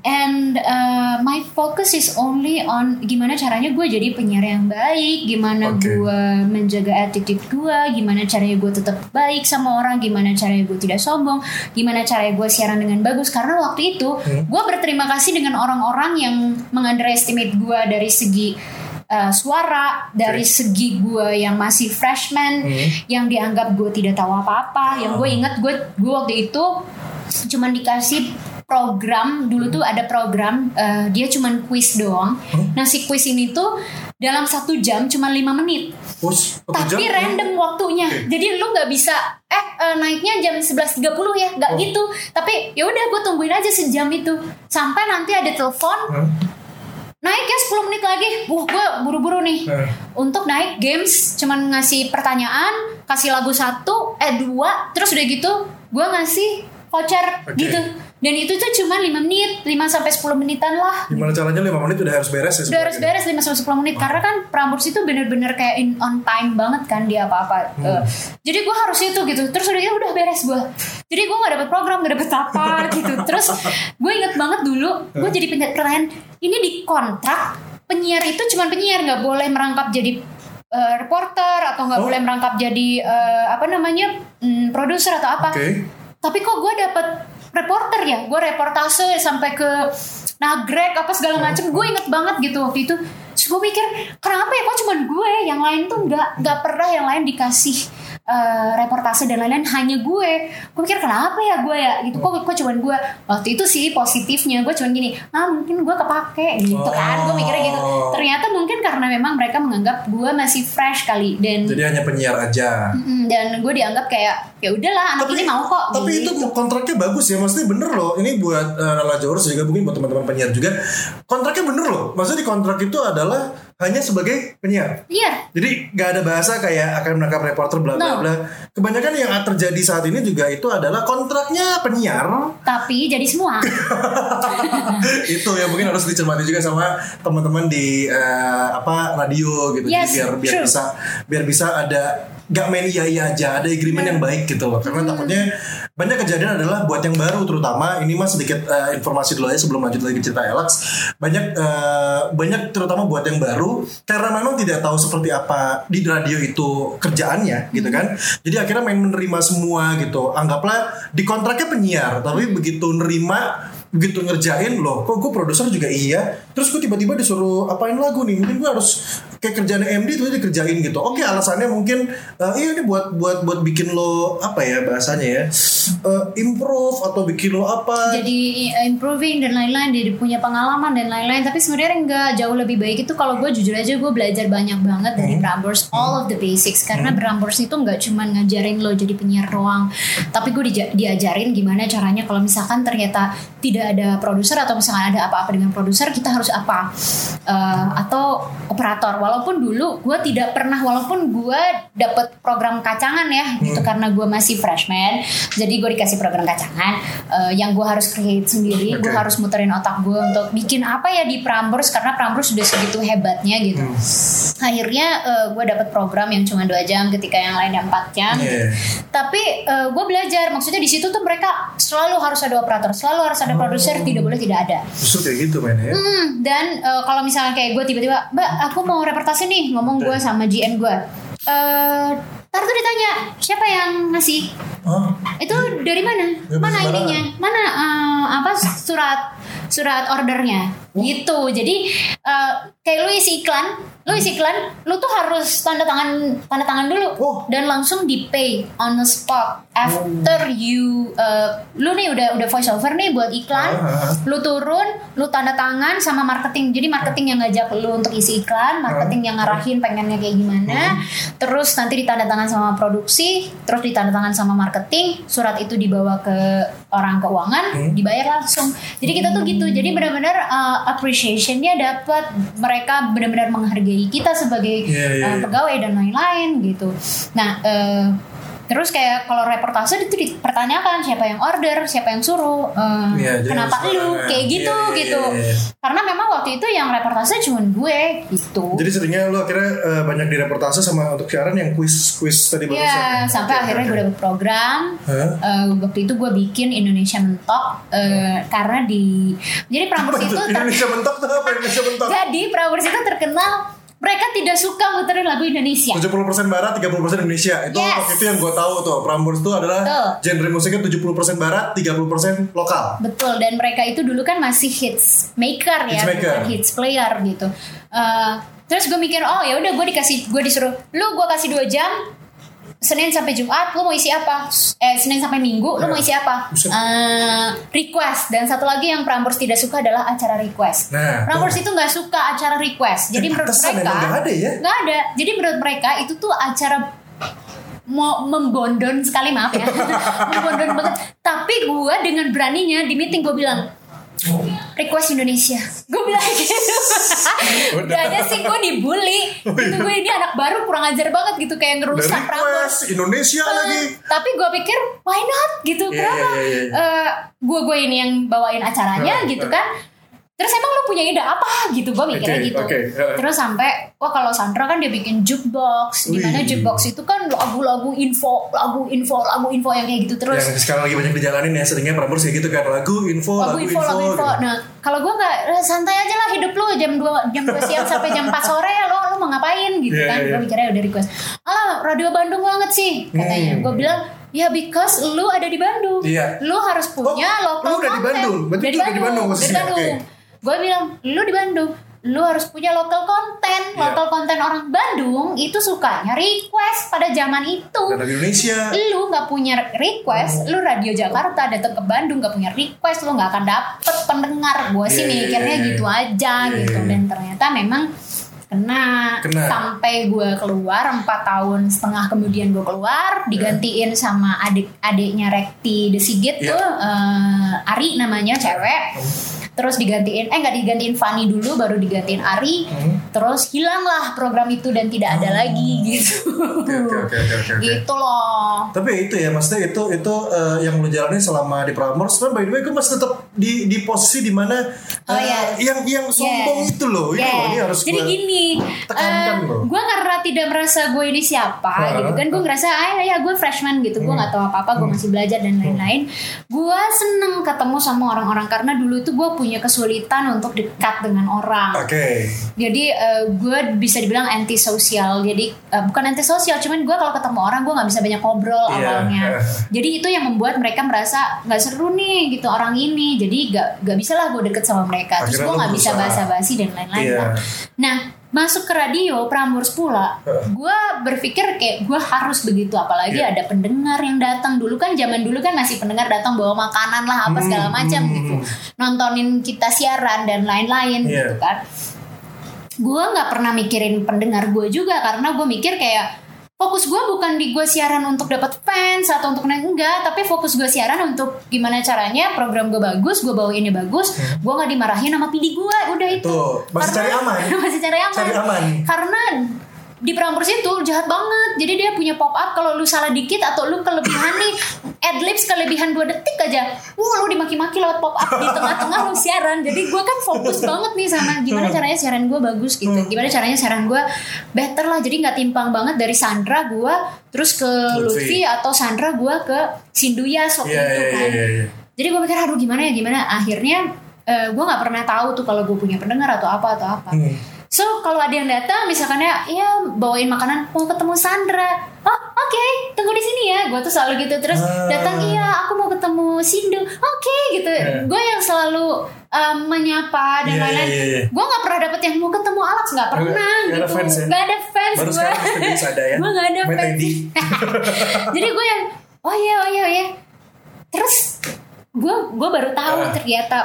And uh, my focus is only on gimana caranya gue jadi penyiar yang baik, gimana Oke. gue menjaga attitude gue, gimana caranya gue tetap baik sama orang, gimana caranya gue tidak sombong, gimana caranya gue siaran dengan bagus. Karena waktu itu gue berterima kasih dengan orang-orang yang mengunderestimate gue dari segi uh, suara, dari segi gue yang masih freshman, yang dianggap gue tidak tahu apa-apa, yang gue ingat gue gue waktu itu cuman dikasih program dulu tuh ada program eh, dia cuman quiz doang. Nah si quiz ini tuh dalam satu jam cuma lima menit, Us, tapi jam? random waktunya. Oke. Jadi lu nggak bisa eh eh, naiknya jam 11.30 ya, nggak Oh. gitu. Tapi ya udah gue tungguin aja sejam itu sampai nanti ada telepon Hah? naik ya 10 menit lagi. Wah gue buru-buru nih Eh. untuk naik games cuman ngasih pertanyaan kasih lagu satu eh dua terus udah gitu gue ngasih voucher Oke. gitu dan itu tuh cuma 5 menit 5 sampai 10 menitan lah Gimana caranya 5 menit udah harus beres ya? udah harus sebenarnya? beres 5 sampai 10 menit karena kan Prambors itu bener-bener kayak in on time banget kan dia apa-apa Hmm. Eh, jadi gue harus itu gitu terus udah gitu udah beres gue jadi gue gak dapet program gak dapet apa gitu terus gue inget banget dulu gue jadi penyiar pertanyaan ini di kontrak penyiar itu cuma penyiar nggak boleh merangkap jadi eh, reporter atau nggak Oh. boleh merangkap jadi eh, apa namanya mm, produser atau apa Oke. tapi kok gue dapet reporter ya? Gue reportase sampai ke nagrek apa segala macem. Gue inget banget gitu waktu itu. Terus gue pikir kenapa ya? Kok cuman gue yang lain tuh nggak nggak pernah yang lain dikasih eh, reportase dan lain-lain. Hanya gue gue pikir kenapa ya gue ya? Gitu. Kok kok cuman gue waktu itu sih positifnya gue cuman gini ah mungkin gue kepake. Gitu kan. Gue mikirnya gitu. Oh. ternyata mungkin karena memang mereka menganggap gue masih fresh kali dan Jadi hanya penyiar aja. Dan gue dianggap kayak ya udahlah anak ini mau kok Tapi gitu. itu kontraknya bagus ya, maksudnya bener loh. Ini buat uh, Nala Jaurus juga mungkin buat teman-teman penyiar juga. Kontraknya bener loh. Maksudnya di kontrak itu adalah hanya sebagai penyiar. Iya. Jadi nggak ada bahasa kayak akan menangkap reporter bla bla No. bla. Kebanyakan yang terjadi saat ini juga itu adalah kontraknya penyiar. Tapi jadi semua. itu yang mungkin harus dicermati juga sama teman-teman di eh, apa radio gitu. Yes, Jadi biar biar true. bisa biar bisa ada gak main iya iya aja, ada agreement yang baik gitu loh. Karena Hmm. takutnya banyak kejadian adalah buat yang baru terutama ini mas sedikit eh, informasi dulu aja sebelum lanjut lagi ke cerita Alex. Banyak eh, banyak terutama buat yang baru karena memang tidak tahu seperti apa di radio itu kerjaannya gitu kan. Jadi akhirnya main menerima semua gitu. Anggaplah di kontraknya penyiar, tapi begitu nerima begitu ngerjain loh kok gue produser juga iya? Terus gue tiba-tiba disuruh apain lagu nih? Mungkin gue harus kayak kerjaan MD itu dikerjain gitu. Oke alasannya mungkin eh, iya ini buat buat buat bikin lo apa ya bahasanya ya eh, improve atau bikin lo apa? Jadi uh, improving dan lain-lain jadi punya pengalaman dan lain-lain. Tapi sebenarnya nggak jauh lebih baik itu kalau gue jujur aja gue belajar banyak banget dari Hmm. Prambors all of the basics. Karena Prambors itu nggak cuma ngajarin lo jadi penyiar doang tapi gue diajarin gimana caranya kalau misalkan ternyata tidak ada produser atau misalkan ada apa-apa dengan produser kita harus apa? Eh, atau operator. Walaupun dulu gue tidak pernah walaupun gue dapet program kacangan ya gitu karena gue masih freshman jadi gue dikasih program kacangan eh, yang gue harus create sendiri gue Oke. harus muterin otak gue untuk bikin apa ya di Prambors karena Prambors sudah segitu hebatnya gitu. Akhirnya gue dapet program yang cuma dua jam ketika yang lainnya empat jam. Iya. tapi gue belajar maksudnya di situ tuh mereka selalu harus ada operator selalu harus ada produser tidak boleh tidak ada justru kayak gitu men ya Hmm, dan eh, kalau misalnya kayak gue tiba-tiba, Mbak, aku mau reportase nih, ngomong gue sama GM gue. Eh, Ntar tuh ditanya siapa yang ngasih? oh, Itu dari mana? Ya, mana ininya? Mana eh, apa surat surat ordernya? Gitu. Jadi eh, kayak lu isi iklan, lu isi iklan, lu tuh harus tanda tangan tanda tangan dulu Oh. dan langsung di pay on the spot after you eh, lu nih udah udah voice over nih buat iklan ah. lu turun, lu tanda tangan sama marketing. Jadi marketing yang ngajak lu untuk isi iklan, marketing yang ngarahin pengennya kayak gimana. Terus nanti ditanda tangan sama produksi, terus ditanda tangan sama marketing, surat itu dibawa ke orang keuangan, dibayar langsung. Jadi kita tuh gitu. Jadi benar-benar uh, appreciation-nya dapat mereka benar-benar menghargai kita sebagai Iya, iya, uh, iya. pegawai dan lain-lain gitu. Nah, eh, Terus kayak kalau reportase itu dipertanyakan siapa yang order, siapa yang suruh, Iya, jadi kenapa lu barengan. kayak gitu Iya, iya, gitu. iya, iya. Karena memang waktu itu yang reportase cuma gue gitu. jadi seringnya lo akhirnya eh, banyak di reportase sama untuk siaran yang quiz quiz tadi Iya, sampai Oke, akhirnya oke. gue dapet program. Hah? Eh, waktu itu gue bikin Indonesia Mentok eh, karena di jadi Prambors itu ter- Indonesia mentok tuh apa Indonesia mentok jadi Prambors itu terkenal mereka tidak suka muterin lagu Indonesia. 70% barat, 30% Indonesia. Itu Yes. waktu itu yang gue tahu tuh. Prambors itu adalah Betul. genre musiknya 70% barat, 30% lokal. Betul dan mereka itu dulu kan masih hits maker ya, Hits maker. bukan hits player gitu. Eh, terus gue mikir oh ya udah gue dikasih gue disuruh lu gue kasih dua jam Senin sampai Jumat lu mau isi apa? Eh Senin sampai Minggu lu mau isi apa? Buset. Eh, request dan satu lagi yang Prambors tidak suka adalah acara request. Nah, Prambors itu nggak suka acara request. Jadi Eh, menurut mereka nggak ada ya? nggak ada. Jadi menurut mereka itu tuh acara mau membondon sekali maaf ya membondon banget tapi gue dengan beraninya di meeting gue bilang request Indonesia gue bilang gitu. Gaknya sih gue dibully gitu gue ini anak baru kurang ajar banget gitu kayak ngerusak request Indonesia lagi. tapi gue pikir why not gitu Iya, kenapa iya, iya, iya. gue gue ini yang bawain acaranya Nah, gitu nah. kan terus emang lu punya ide apa gitu gue mikirnya Oke, gitu oke, uh. terus sampai wah kalau Sandra kan dia bikin jukebox di mana jukebox itu kan lagu-lagu info lagu info lagu info yang kayak gitu terus Yang sekarang lagi banyak dijalanin ya seringnya Prambors kayak gitu kan lagu info lagu info lagu info gitu. nah kalau gue nggak eh, santai aja lah hidup lu jam 2 jam 2 siang sampai jam 4 sore lo lu mau ngapain gitu Iya, kan iya. gue mikirnya udah request ah radio Bandung banget sih katanya Hmm. gue bilang ya because lu ada di Bandung Iya. lu harus punya Oh, lokal lu udah di. Bandung? Berarti Udah lu udah di Bandung udah di Bandung oke. Gue bilang lu di Bandung lu harus punya lokal konten Iya. lokal konten orang Bandung itu sukanya request pada zaman itu Dan Indonesia. lu nggak punya request, lu radio Jakarta datang ke Bandung nggak punya request, lu nggak akan dapet pendengar. Gue sih Iya, iya, mikirnya iya. gitu aja Iya, gitu. iya. Dan ternyata memang kena, Kena. sampai gue keluar empat tahun setengah kemudian gue keluar digantiin sama adik adiknya Rekti The Sigit Iya. tuh eh, Ari namanya cewek terus digantiin eh nggak digantiin Fanny dulu baru digantiin Ari terus hilanglah program itu dan tidak ada lagi gitu oke oke oke oke. oke. gitu loh Tapi itu ya maksudnya itu itu eh, yang lu jalani selama di Prambors. Kan by the way gue masih tetap di di posisi di mana Oh, eh, iya. yang yang sombong Yeah. itu loh. Yeah. loh ini harus Jadi gini, tekankan loh. gue karena tidak merasa gue ini siapa Ah. gitu kan, gue ngerasa ah ya gue freshman gitu, gue nggak tahu apa apa, gue Hmm. masih belajar dan lain-lain. Gue seneng ketemu sama orang-orang karena dulu itu gue punya kesulitan untuk dekat dengan orang. Oke. Jadi gue bisa dibilang anti sosial. Jadi eh, bukan anti sosial, cuman gue kalau ketemu orang gue nggak bisa banyak ngobrol Iya. awalnya. Jadi itu yang membuat mereka merasa nggak seru nih gitu orang ini. Jadi gak gak bisa lah gue deket sama mereka. Terus gue nggak bisa basa-basi dan lain-lain. Lah. Nah masuk ke radio Prambors pula, gue berpikir kayak gue harus begitu. Apalagi Iya. ada pendengar yang datang dulu kan zaman dulu kan masih pendengar datang bawa makanan lah apa Hmm, segala macam hmm, gitu, hmm. nontonin kita siaran dan lain-lain Iya. gitu kan gue nggak pernah mikirin pendengar gue juga karena gue mikir kayak fokus gue bukan di gue siaran untuk dapat fans atau untuk naik enggak. Tapi fokus gue siaran untuk gimana caranya program gue bagus gue bawa ini bagus gue nggak dimarahin sama pidi gue udah itu. Tuh, masih cari aman. masih cari aman. Cari aman. karena di Prambors itu jahat banget. Jadi dia punya pop up kalau lu salah dikit atau lu kelebihan nih adlibs kelebihan dua detik aja. Wah lu dimaki-maki lewat pop up di tengah-tengah lu siaran. Jadi gue kan fokus banget nih sama gimana caranya siaran gue bagus gitu. Gimana caranya siaran gue better lah. Jadi nggak timpang banget dari Sandra gue terus ke Lutfi. Lutfi atau Sandra gue ke Sinduyas waktu Iya itu iya kan. iya iya. jadi gue mikir aduh gimana ya gimana? Akhirnya eh, gue nggak pernah tahu tuh kalau gue punya pendengar atau apa atau apa. Hmm. So kalau ada yang datang misalkan ya ya bawain makanan mau ketemu Sandra oh oke tunggu di sini ya gue tuh selalu gitu terus Ah. datang iya aku mau ketemu Sindu oke gitu Yeah. gue yang selalu um, menyapa dan Iya, lain-lain iya, iya. gue nggak pernah dapet yang mau ketemu Alex nggak pernah ada gitu fans ya? nggak ada fans Baru gue bisa ada ya. gue nggak ada fans jadi gue yang oh iya oh iya oh iya terus gue gue baru tahu Ah. ternyata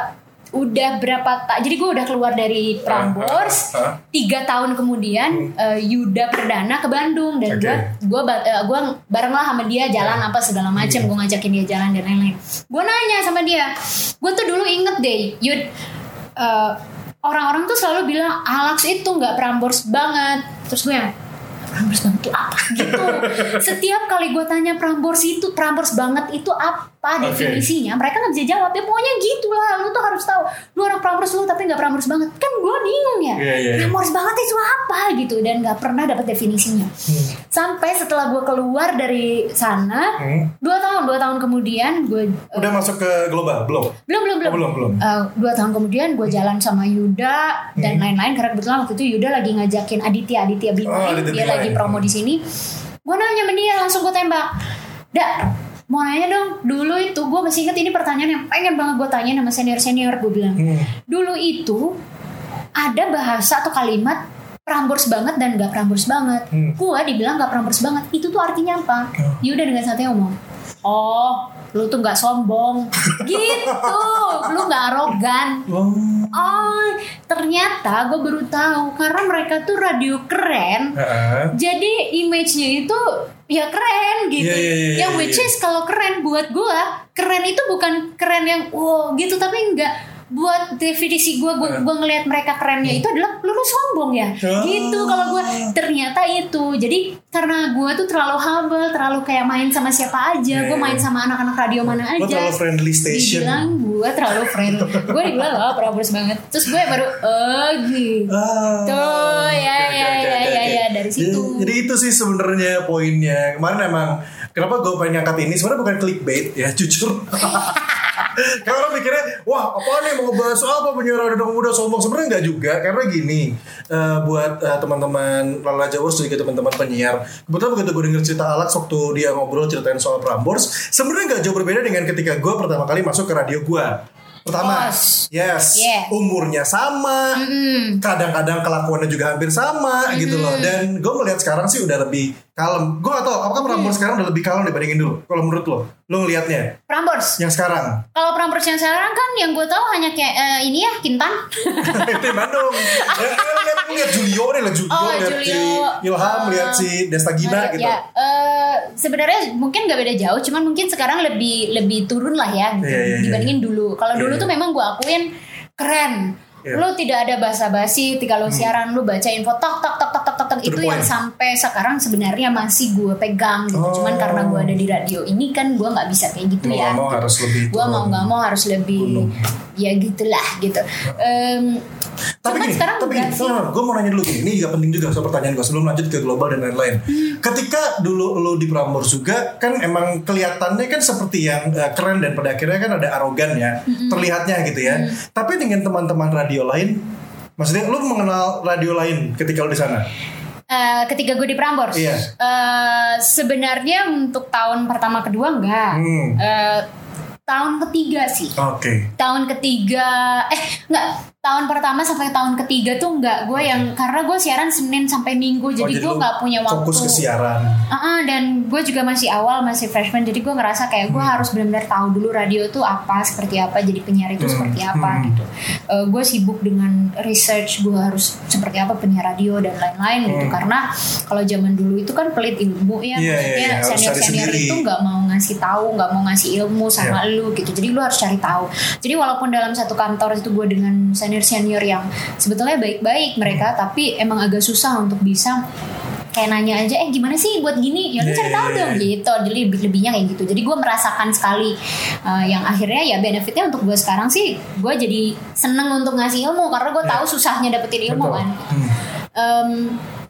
udah berapa ta jadi gue udah keluar dari Prambors Ah, ah, ah. tiga tahun kemudian eh, Yuda Perdana ke Bandung dan Oke. gue gue gue bareng lah sama dia jalan apa segala macam Hmm. gue ngajakin dia jalan dan lain-lain. Gue nanya sama dia gue tuh dulu inget deh Yud eh, orang-orang tuh selalu bilang Alex itu nggak Prambors banget. Terus gue yang Prambors banget itu apa? Gitu. Setiap kali gue tanya Prambors itu Prambors banget itu apa Oke. definisinya? Mereka nggak bisa jawab. Ya pokoknya gitulah. Lu tuh harus tahu. Lu orang Prambors lu tapi nggak Prambors banget. Kan gue bingung ya. Iya, iya, iya. Prambors banget itu apa gitu. Dan nggak pernah dapat definisinya. Sampai setelah gue keluar dari sana Hmm. dua tahun dua tahun kemudian gue eh, Udah masuk ke global? Belum? belum belum belum. Oh, belum, belum. Eh, dua tahun kemudian gue jalan sama Yuda Hmm. dan lain-lain. Karena kebetulan waktu itu Yuda lagi ngajakin Aditya Aditya Bimain Oh, Aditya dia Bimain. lagi promo di sini. Gue nanya sama dia langsung gue tembak. Dak mau nanya dong dulu itu gue masih inget ini pertanyaan yang pengen banget gue tanya sama senior senior gue bilang Hmm. dulu itu ada bahasa atau kalimat Prambors banget dan gak Prambors banget. Hmm. Gua dibilang gak Prambors banget. Itu tuh artinya apa? Oh. Yuda dengan santai ngomong, oh lu tuh gak sombong, gitu. Lu gak arogan. Oh. Oh ternyata gue baru tahu karena mereka tuh radio keren. Heeh. Jadi image-nya itu ya keren gitu. Iya, iya, iya, yang iya, which iya. is kalau keren buat gua, keren itu bukan keren yang wow gitu tapi enggak buat definisi gua gua, gua ngelihat mereka kerennya itu adalah lu, lu sombong ya. Oh. Gitu kalau gua ternyata itu. Jadi karena gua tuh terlalu humble, terlalu kayak main sama siapa aja, Iya, gua iya. main sama anak-anak radio mana Lo aja. terlalu friendly station. Dibilang gue terlalu friendly Gue dibilang oh Prambors banget Terus gue baru Oh gitu Tuh, ya, oke, ya, oke, ya, oke, ya, ya, dari situ. Jadi, jadi itu sih sebenarnya poinnya. Kemarin emang kenapa gue pengen ngangkat ini sebenarnya bukan clickbait ya jujur. Karena orang mikirnya, wah apa nih mau bahas apa penyiar radio muda sombong sebenarnya nggak juga karena gini eh, buat eh, teman-teman Lala Jawers juga teman-teman penyiar. Kebetulan begitu gue denger cerita Alex waktu dia ngobrol ceritain soal Prambors, sebenarnya nggak jauh berbeda dengan ketika gue pertama kali masuk ke radio gue. Pertama, Yes. yes, Yeah. umurnya sama, Mm-mm. kadang-kadang kelakuannya juga hampir sama gitu loh dan gue melihat sekarang sih udah lebih kalem. Gue gak tau apakah Prambors sekarang udah lebih kalem dibandingin dulu kalau menurut lo? Lo ngelihatnya? Prambors? Yang sekarang. Kalau Prambors yang sekarang kan Yang gue tahu hanya kayak eh, Ini ya Kintan. Itu Bandung. Ya, ya, lihat lihat Julio nih lah Julio Oh, lihat si Julio. Ilham Uh, lihat si Desta Gina gitu. Ya. Eh, Sebenarnya mungkin gak beda jauh Cuman mungkin sekarang lebih Lebih turun lah ya gitu, Iya, iya, iya. Dibandingin dulu. Kalau dulu Iya. tuh memang gue akuin keren Iya. lu tidak ada basa-basi ketika lu siaran lu baca info tok tok tok tok tok tok, tok. Itu yang sampai sekarang sebenarnya masih gue pegang gitu Oh. cuman karena gue ada di radio ini kan gue nggak bisa kayak gitu Mau ya nggak mau harus lebih gue turun. mau nggak mau harus lebih Gunung. ya gitulah gitu Em, Tapi cuman gini, sekarang tapi gini, sih gue mau nanya dulu gini, ini juga penting juga soal pertanyaan gue sebelum lanjut ke global dan lain-lain. Hmm. Ketika dulu lo di Prambors juga, kan emang kelihatannya kan seperti yang eh, keren dan pada akhirnya kan ada arogan ya, Hmm. terlihatnya gitu ya. Tapi dengan teman-teman radio lain, maksudnya lo mengenal radio lain ketika lo di sana? Eh, ketika gue di Prambors Iya. eh, sebenarnya untuk tahun pertama kedua enggak Hmm. Eh, tahun ketiga sih Oke. tahun ketiga eh enggak tahun pertama sampai tahun ketiga tuh enggak gue yang karena gue siaran senin sampai minggu jadi, gue nggak punya waktu. Oh, Fokus ke siaran. Ah, dan gue juga masih awal masih freshman jadi gue ngerasa kayak gue harus benar-benar tahu dulu radio tuh apa seperti apa jadi penyiar itu Hmm, seperti apa hmm. gitu. Eh, gue sibuk dengan research gue harus seperti apa penyiar radio dan lain-lain gitu. Karena kalau zaman dulu itu kan pelit ilmu Hmm. Ya iya, harus cari senior senior itu nggak mau ngasih tahu nggak mau ngasih ilmu sama Iya. lu gitu. Jadi lu harus cari tahu. Jadi walaupun dalam satu kantor itu gue dengan senior senior yang sebetulnya baik-baik mereka tapi emang agak susah untuk bisa kayak nanya aja eh gimana sih buat gini ya lu Iya, cari iya, tahu iya, dong iya. gitu jadi lebih lebihnya kayak gitu jadi gue merasakan sekali uh, yang akhirnya ya benefitnya untuk gue sekarang sih gue jadi seneng untuk ngasih ilmu karena gue tahu susahnya dapetin ilmu Betul. kan Hmm. Em,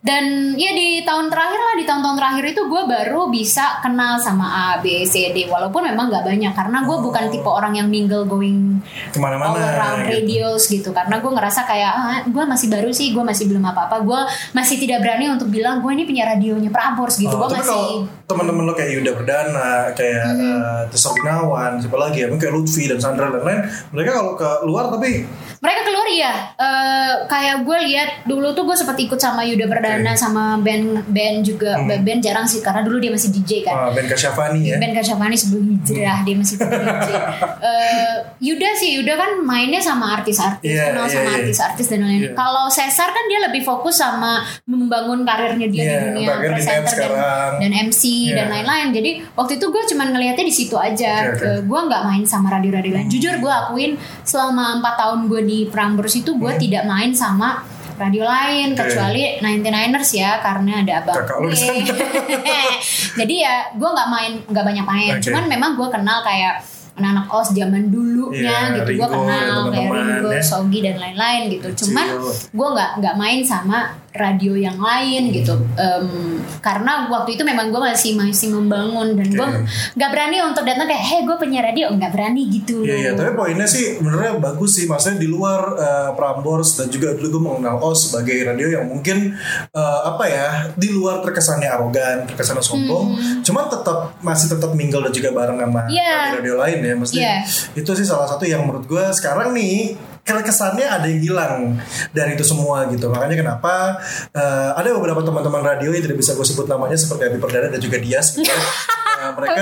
dan ya di tahun terakhir lah di tahun-tahun terakhir itu gue baru bisa kenal sama A B C D. Walaupun memang nggak banyak karena gue bukan tipe orang yang mingle going Ke mana-mana. all around gitu. radios gitu. Karena gue ngerasa kayak ah, gue masih baru sih gue masih belum apa-apa. Gue masih tidak berani untuk bilang gue ini punya radionya Prambors gitu. Oh, gue masih teman-teman lo kayak Yuda Perdana, kayak eh, Tesor Gunawan, siapa lagi ya, mungkin kayak Lutfi dan Sandra dan lain, mereka kalau ke luar tapi mereka keluar ya eh, kayak gue lihat dulu tuh gue sempat ikut sama Yuda Perdana sama band band juga Hmm. band jarang sih karena dulu dia masih DJ kan uh, Ben Kasyafani ya. Ben Kasyafani sebelum hijrah dia masih DJ. Eh, Yuda sih Yuda kan mainnya sama artis-artis, Iya, kenal iya, sama iya. artis-artis dan lain-lain. Iya. Kalau Cesar kan dia lebih fokus sama membangun karirnya dia Iya, di dunia di presenter dan, dan MC Iya. dan lain-lain. Jadi waktu itu gue cuman ngelihatnya di situ aja. Oke. Eh, gue nggak main sama radio-radio lain. Jujur gue akuin selama empat tahun gue di Prambors itu gue tidak main sama radio lain. Oke. kecuali 99ers ya karena ada abang Kakak gue. jadi ya gue nggak main nggak banyak main Oke. cuman memang gue kenal kayak anak-anak os zaman dulunya Iya, gitu gue kenal kayak Ringo, ya. Sogi dan lain-lain gitu Kecil. cuman gue nggak nggak main sama radio yang lain gitu Em, karena waktu itu memang gue masih masih membangun dan gue Oke. nggak berani untuk datang kayak heh gue penyiar radio nggak berani gitu Iya, iya, tapi poinnya sih menurutnya bagus sih, maksudnya di luar eh, Prambors dan juga dulu gue mengenal OS sebagai radio yang mungkin eh, apa ya di luar terkesannya arogan, terkesannya sombong, cuma tetap masih tetap mingle dan juga bareng sama Hmm. Iya. radio lain ya, maksudnya Iya. itu sih salah satu yang menurut gue sekarang nih kesannya ada yang hilang dari itu semua gitu. Makanya kenapa eh, ada beberapa teman-teman radio yang tidak bisa gue sebut namanya seperti Abi Perdana dan juga Dias gitu. Eh, mereka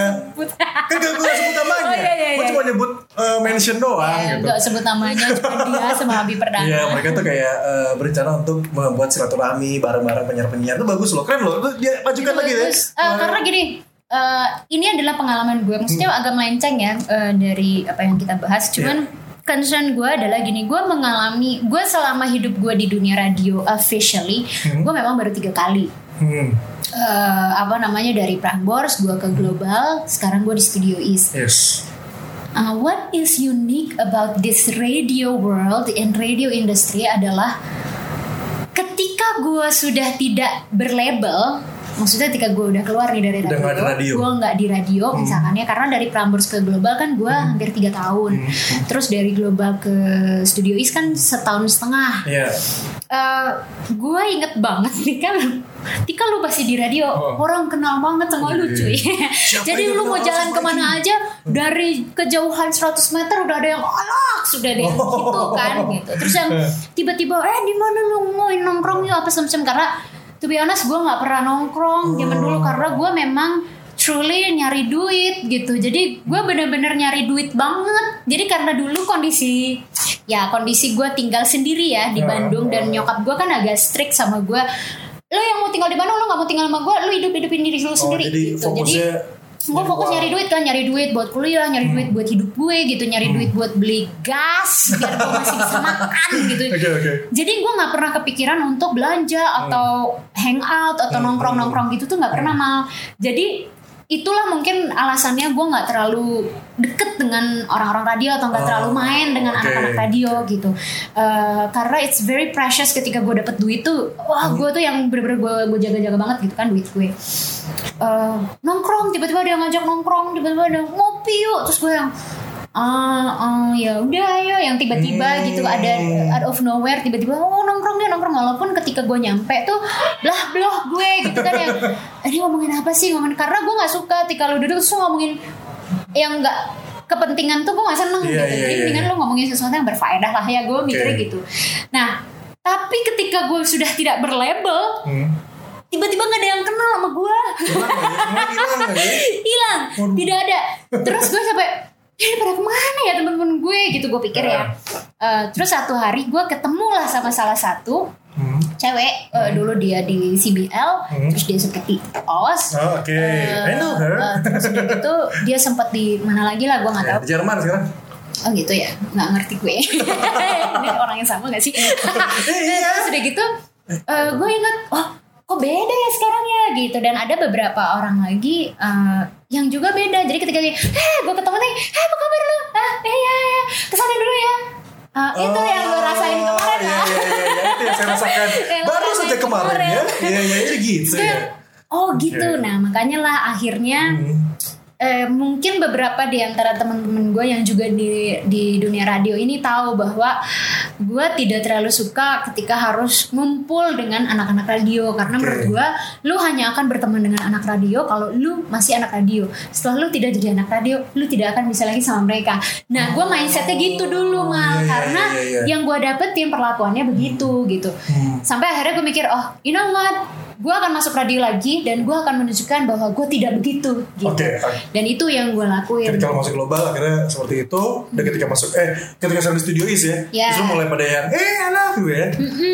kan gak gue sebut namanya. Oh, iya, iya, gue iya. cuma nyebut eh, mention doang Ya, gitu. nggak sebut namanya cuma dia sama Abi Perdana. Iya mereka tuh kayak eh, berencana untuk membuat silaturahmi bareng-bareng penyiar-penyiar. Itu bagus loh keren loh. Itu dia majukan lagi deh Bagus. Eh, karena gini eh, ini adalah pengalaman gue maksudnya Hmm. agak melenceng ya eh, dari apa yang kita bahas. Cuman Iya. Concern gue adalah gini gue mengalami gue selama hidup gue di dunia radio officially gue memang baru tiga kali. Hmm, Eh, apa namanya dari Prambors gue ke Global sekarang gue di Studio East. Yes. Uh, what is unique about this radio world and radio industry adalah ketika gue sudah tidak berlabel maksudnya ketika gue udah keluar nih dari Udah radio, radio. gue nggak di radio misalkan ya karena dari Prambors ke Global kan gue hampir tiga tahun. Terus dari Global ke Studio East kan setahun setengah. Iya. Eh, gue inget banget nih kan Tika lu pasti di radio. Oh. orang kenal banget sama lu cuy. Siapa jadi yang lu mau jalan ke mana aja dari kejauhan 100 meter udah ada yang alak sudah yang Oh. gitu kan gitu. Terus yang tiba-tiba eh di mana lu? Mau nongkrong yuk apa semacam karena to be honest gue nggak pernah nongkrong zaman dulu Oh. karena gue memang truly nyari duit gitu jadi gue bener-bener nyari duit banget jadi karena dulu kondisi ya kondisi gue tinggal sendiri ya di Bandung dan nyokap gue kan agak strict sama gue lo yang mau tinggal di Bandung lo nggak mau tinggal sama gue lo hidup hidupin diri lo Oh sendiri jadi gitu. fokusnya gue fokus nyari duit kan nyari duit buat kuliah nyari duit buat hidup gue gitu nyari duit buat beli gas biar gue masih bisa makan gitu. Oke oke. jadi gue nggak pernah kepikiran untuk belanja atau hangout atau Hmm. nongkrong nongkrong gitu tuh nggak pernah mal. Jadi itulah mungkin alasannya gue nggak terlalu deket dengan orang-orang radio atau nggak Oh, terlalu main dengan anak-anak radio gitu. Eh, karena it's very precious ketika gue dapet duit tuh wah gue tuh yang bener-bener gue gue jaga-jaga banget gitu kan duit gue. Eh, nongkrong tiba-tiba dia ngajak nongkrong tiba-tiba ada ngopi yuk. Terus gue yang ah ah, ya udah ayo. Yang tiba-tiba Hmm. gitu ada out of nowhere tiba-tiba oh nongkrong dia nongkrong. Walaupun ketika gue nyampe tuh belah belah gue gitu kan yang ini ngomongin apa sih? Ngomongin karena gue nggak suka ketika lu duduk lu ngomongin yang nggak kepentingan tuh gue gak seneng Iya, gitu. jadi iya, mendingan iya. lu ngomongin sesuatu yang berfaedah lah ya gue mikirnya gitu. Nah tapi ketika gue sudah tidak berlabel Hmm. tiba-tiba nggak ada yang kenal sama gue Hilang tidak ada. Terus gue sampai ini pada ke mana ya temen-temen gue gitu gue pikir ya Eh, terus satu hari gue ketemu lah sama salah satu Hmm. cewek eh, dulu dia di CBL Hmm. terus dia sempat di OS Oh, Oke, Eh, I know her. eh, terus udah gitu dia sempat di mana lagi lah gue nggak Ya, tahu di Jerman sekarang. Oh gitu ya, nggak ngerti gue. Ini orang yang sama gak sih? iya. Terus udah gitu, eh, gue ingat, oh kok beda ya sekarang ya gitu. Dan ada beberapa orang lagi eh, yang juga beda. Jadi ketika dia, eh gue ketemu nih, eh apa kabar lu? Ah, eh ya ya, ke sana dulu ya. Itu Oh, yang gue rasain kemarin iya, lah. Iya, iya, iya, itu yang saya rasakan. Baru saja kemarin ya. Iya, iya, iya gitu ya. Oh gitu, Oke. nah makanya lah akhirnya Hmm. Eh, mungkin beberapa di antara teman-teman gue yang juga di di dunia radio ini tahu bahwa gue tidak terlalu suka ketika harus ngumpul dengan anak-anak radio. Karena Oke. menurut gue lu hanya akan berteman dengan anak radio kalau lu masih anak radio. Setelah lu tidak jadi anak radio lu tidak akan bisa lagi sama mereka. Nah gue mindsetnya gitu dulu mal. iya, karena iya, iya. yang gue dapetin perlakuannya begitu gitu. Hmm. sampai akhirnya gue mikir oh you know what gue akan masuk radio lagi dan gue akan menunjukkan bahwa gue tidak begitu gitu. Oke, oke. dan itu yang gue lakuin. Ketika lo masuk global akhirnya seperti itu. Dan ketika masuk Eh ketika saya di studio is ya Ya. Terus mulai pada yang Eh anak gue ya.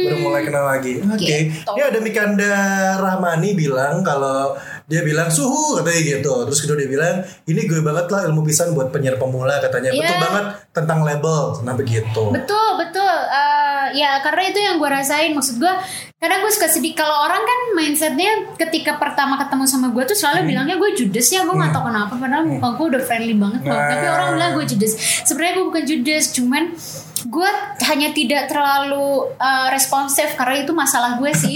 Baru mulai kenal lagi. Oke. Gitu. Ini ada Mikanda Rahmani bilang Kalau dia bilang suhu katanya gitu. Terus kedua dia bilang Ini gue banget lah ilmu pisan buat penyiar pemula katanya. Betul Iya. banget tentang label Nah begitu. Betul betul. Eh, ya karena itu yang gue rasain. Maksud gue kadang gue suka sedih. Kalau orang kan mindsetnya ketika pertama ketemu sama gue tuh selalu bilangnya gue judes ya. Gue nggak tahu kenapa. Padahal muka gue udah friendly banget loh. Nah. tapi orang bilang gue judes. Sebenarnya gue bukan judes. Cuman gue hanya tidak terlalu eh, responsif. Karena itu masalah gue sih.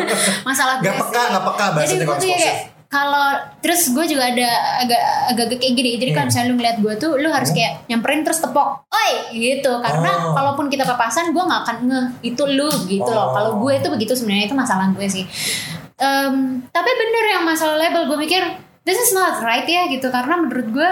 Masalah gue Nggak peka, sih. nggak peka bahasanya jadi gue tuh ya kayak kalau terus gue juga ada agak agak kayak gini. Jadi kalau misalnya lu ngeliat gue tuh lu harus kayak nyamperin terus tepok. Oi! gitu. Karena Oh. kalaupun kita papasan gue nggak akan ngeh. Itu lu gitu Oh. loh. Kalau gue itu begitu sebenarnya. Itu masalah gue sih. Em, tapi bener yang masalah label. Gue mikir this is not right ya gitu. Karena menurut gue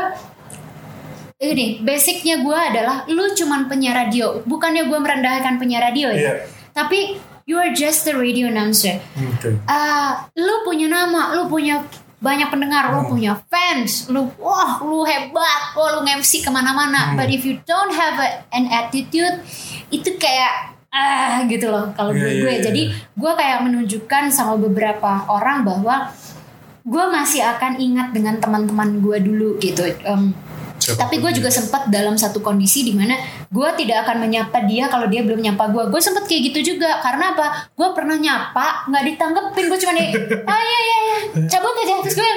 ini basicnya gue adalah lu cuman penyiar radio. Bukannya gue merendahkan penyiar radio ya. Iya. tapi you are just a radio announcer Oke ah lu punya nama, lu punya banyak pendengar, lu punya fans, lu wah lu hebat, wah lu nge-MC ke mana-mana. But if you don't have a- an attitude, itu kayak ah gitu loh kalau iya, gue. iya. Jadi gue kayak menunjukkan sama beberapa orang bahwa gue masih akan ingat dengan teman-teman gue dulu gitu. Em, Siapa tapi gue juga sempat dalam satu kondisi di mana gue tidak akan menyapa dia kalau dia belum nyapa gue. Gue sempat kayak gitu juga karena apa? Gue pernah nyapa nggak ditanggepin. Gue cuma nih, ah iya iya iya, cabut aja terus gue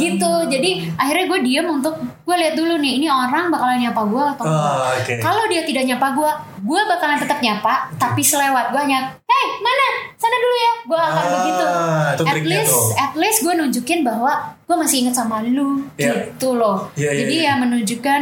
gitu. Jadi akhirnya gue diam untuk gue lihat dulu nih ini orang bakalan nyapa gue atau enggak. Oh, oke. Kalau dia tidak nyapa gue, gue bakalan tetap nyapa, tapi selewat gue hanya, hey mana, sana dulu ya, gue akan Ah, begitu. itu At least, tuh. at least gue nunjukin bahwa gue masih inget sama lu, Iya. gitu loh. Iya, iya, Jadi iya. ya menunjukkan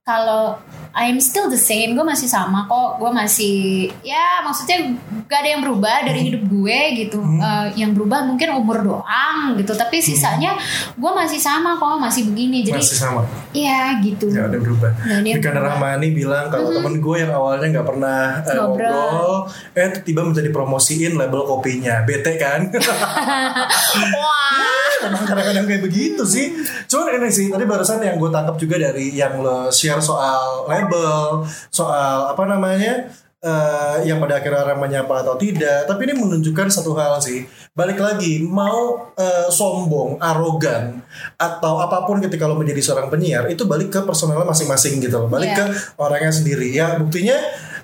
kalau I'm still the same, gue masih sama kok, gue masih ya maksudnya gak ada yang berubah dari Hmm. hidup gue gitu. Eh, yang berubah mungkin umur doang gitu, tapi sisanya gue masih sama kok, masih begini. Jadi Hmm. Masih sama ya gitu. Ya ada berubah. Berubah. Rahmani bilang kalau temen gue yang awalnya nggak pernah eh, Ngobrol. ngobrol, eh tiba menjadi promosiin label kopinya, bete kan? Wah. Emang kadang-kadang kayak begitu sih. Cuman ini sih tadi barusan yang gue tangkap juga dari yang lo share soal label, soal apa namanya eh, yang pada akhirnya orang menyapa atau tidak, tapi ini menunjukkan satu hal sih. Balik lagi, mau eh, sombong, arogan atau apa pun ketika lo menjadi seorang penyiar itu balik ke personalnya masing-masing gitu loh. Balik Iya. ke orangnya sendiri. Ya buktinya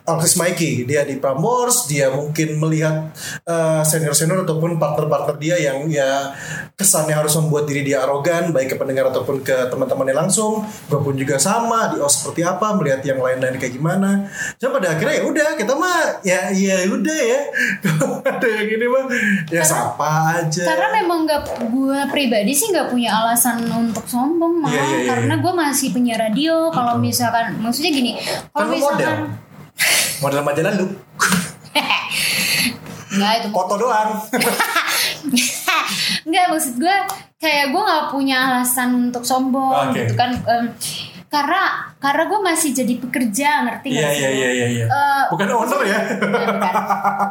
Alexis Mikey dia di Prambors dia mungkin melihat eh, senior-senior ataupun partner-partner dia yang ya kesannya harus membuat diri dia arogan baik ke pendengar ataupun ke teman-temannya langsung. Gue pun juga sama di OS seperti apa melihat yang lain-lain kayak gimana. Cuma pada akhirnya ya udah kita mah ya ya udah ya. Ada yang ini mah ya sapa aja. Karena memang nggak gue pribadi sih nggak punya alasan untuk sombong malah Iya, iya, iya. karena gue masih penyiar radio. Kalau misalkan maksudnya gini, kalau lo model model majalah lu nggak itu foto doang nggak maksud gue kayak gue nggak punya alasan untuk sombong Oke. gitu kan Em, karena karena gue masih jadi pekerja ngerti nggak iya sih? iya iya iya iya bukan owner ya Bukan, bukan.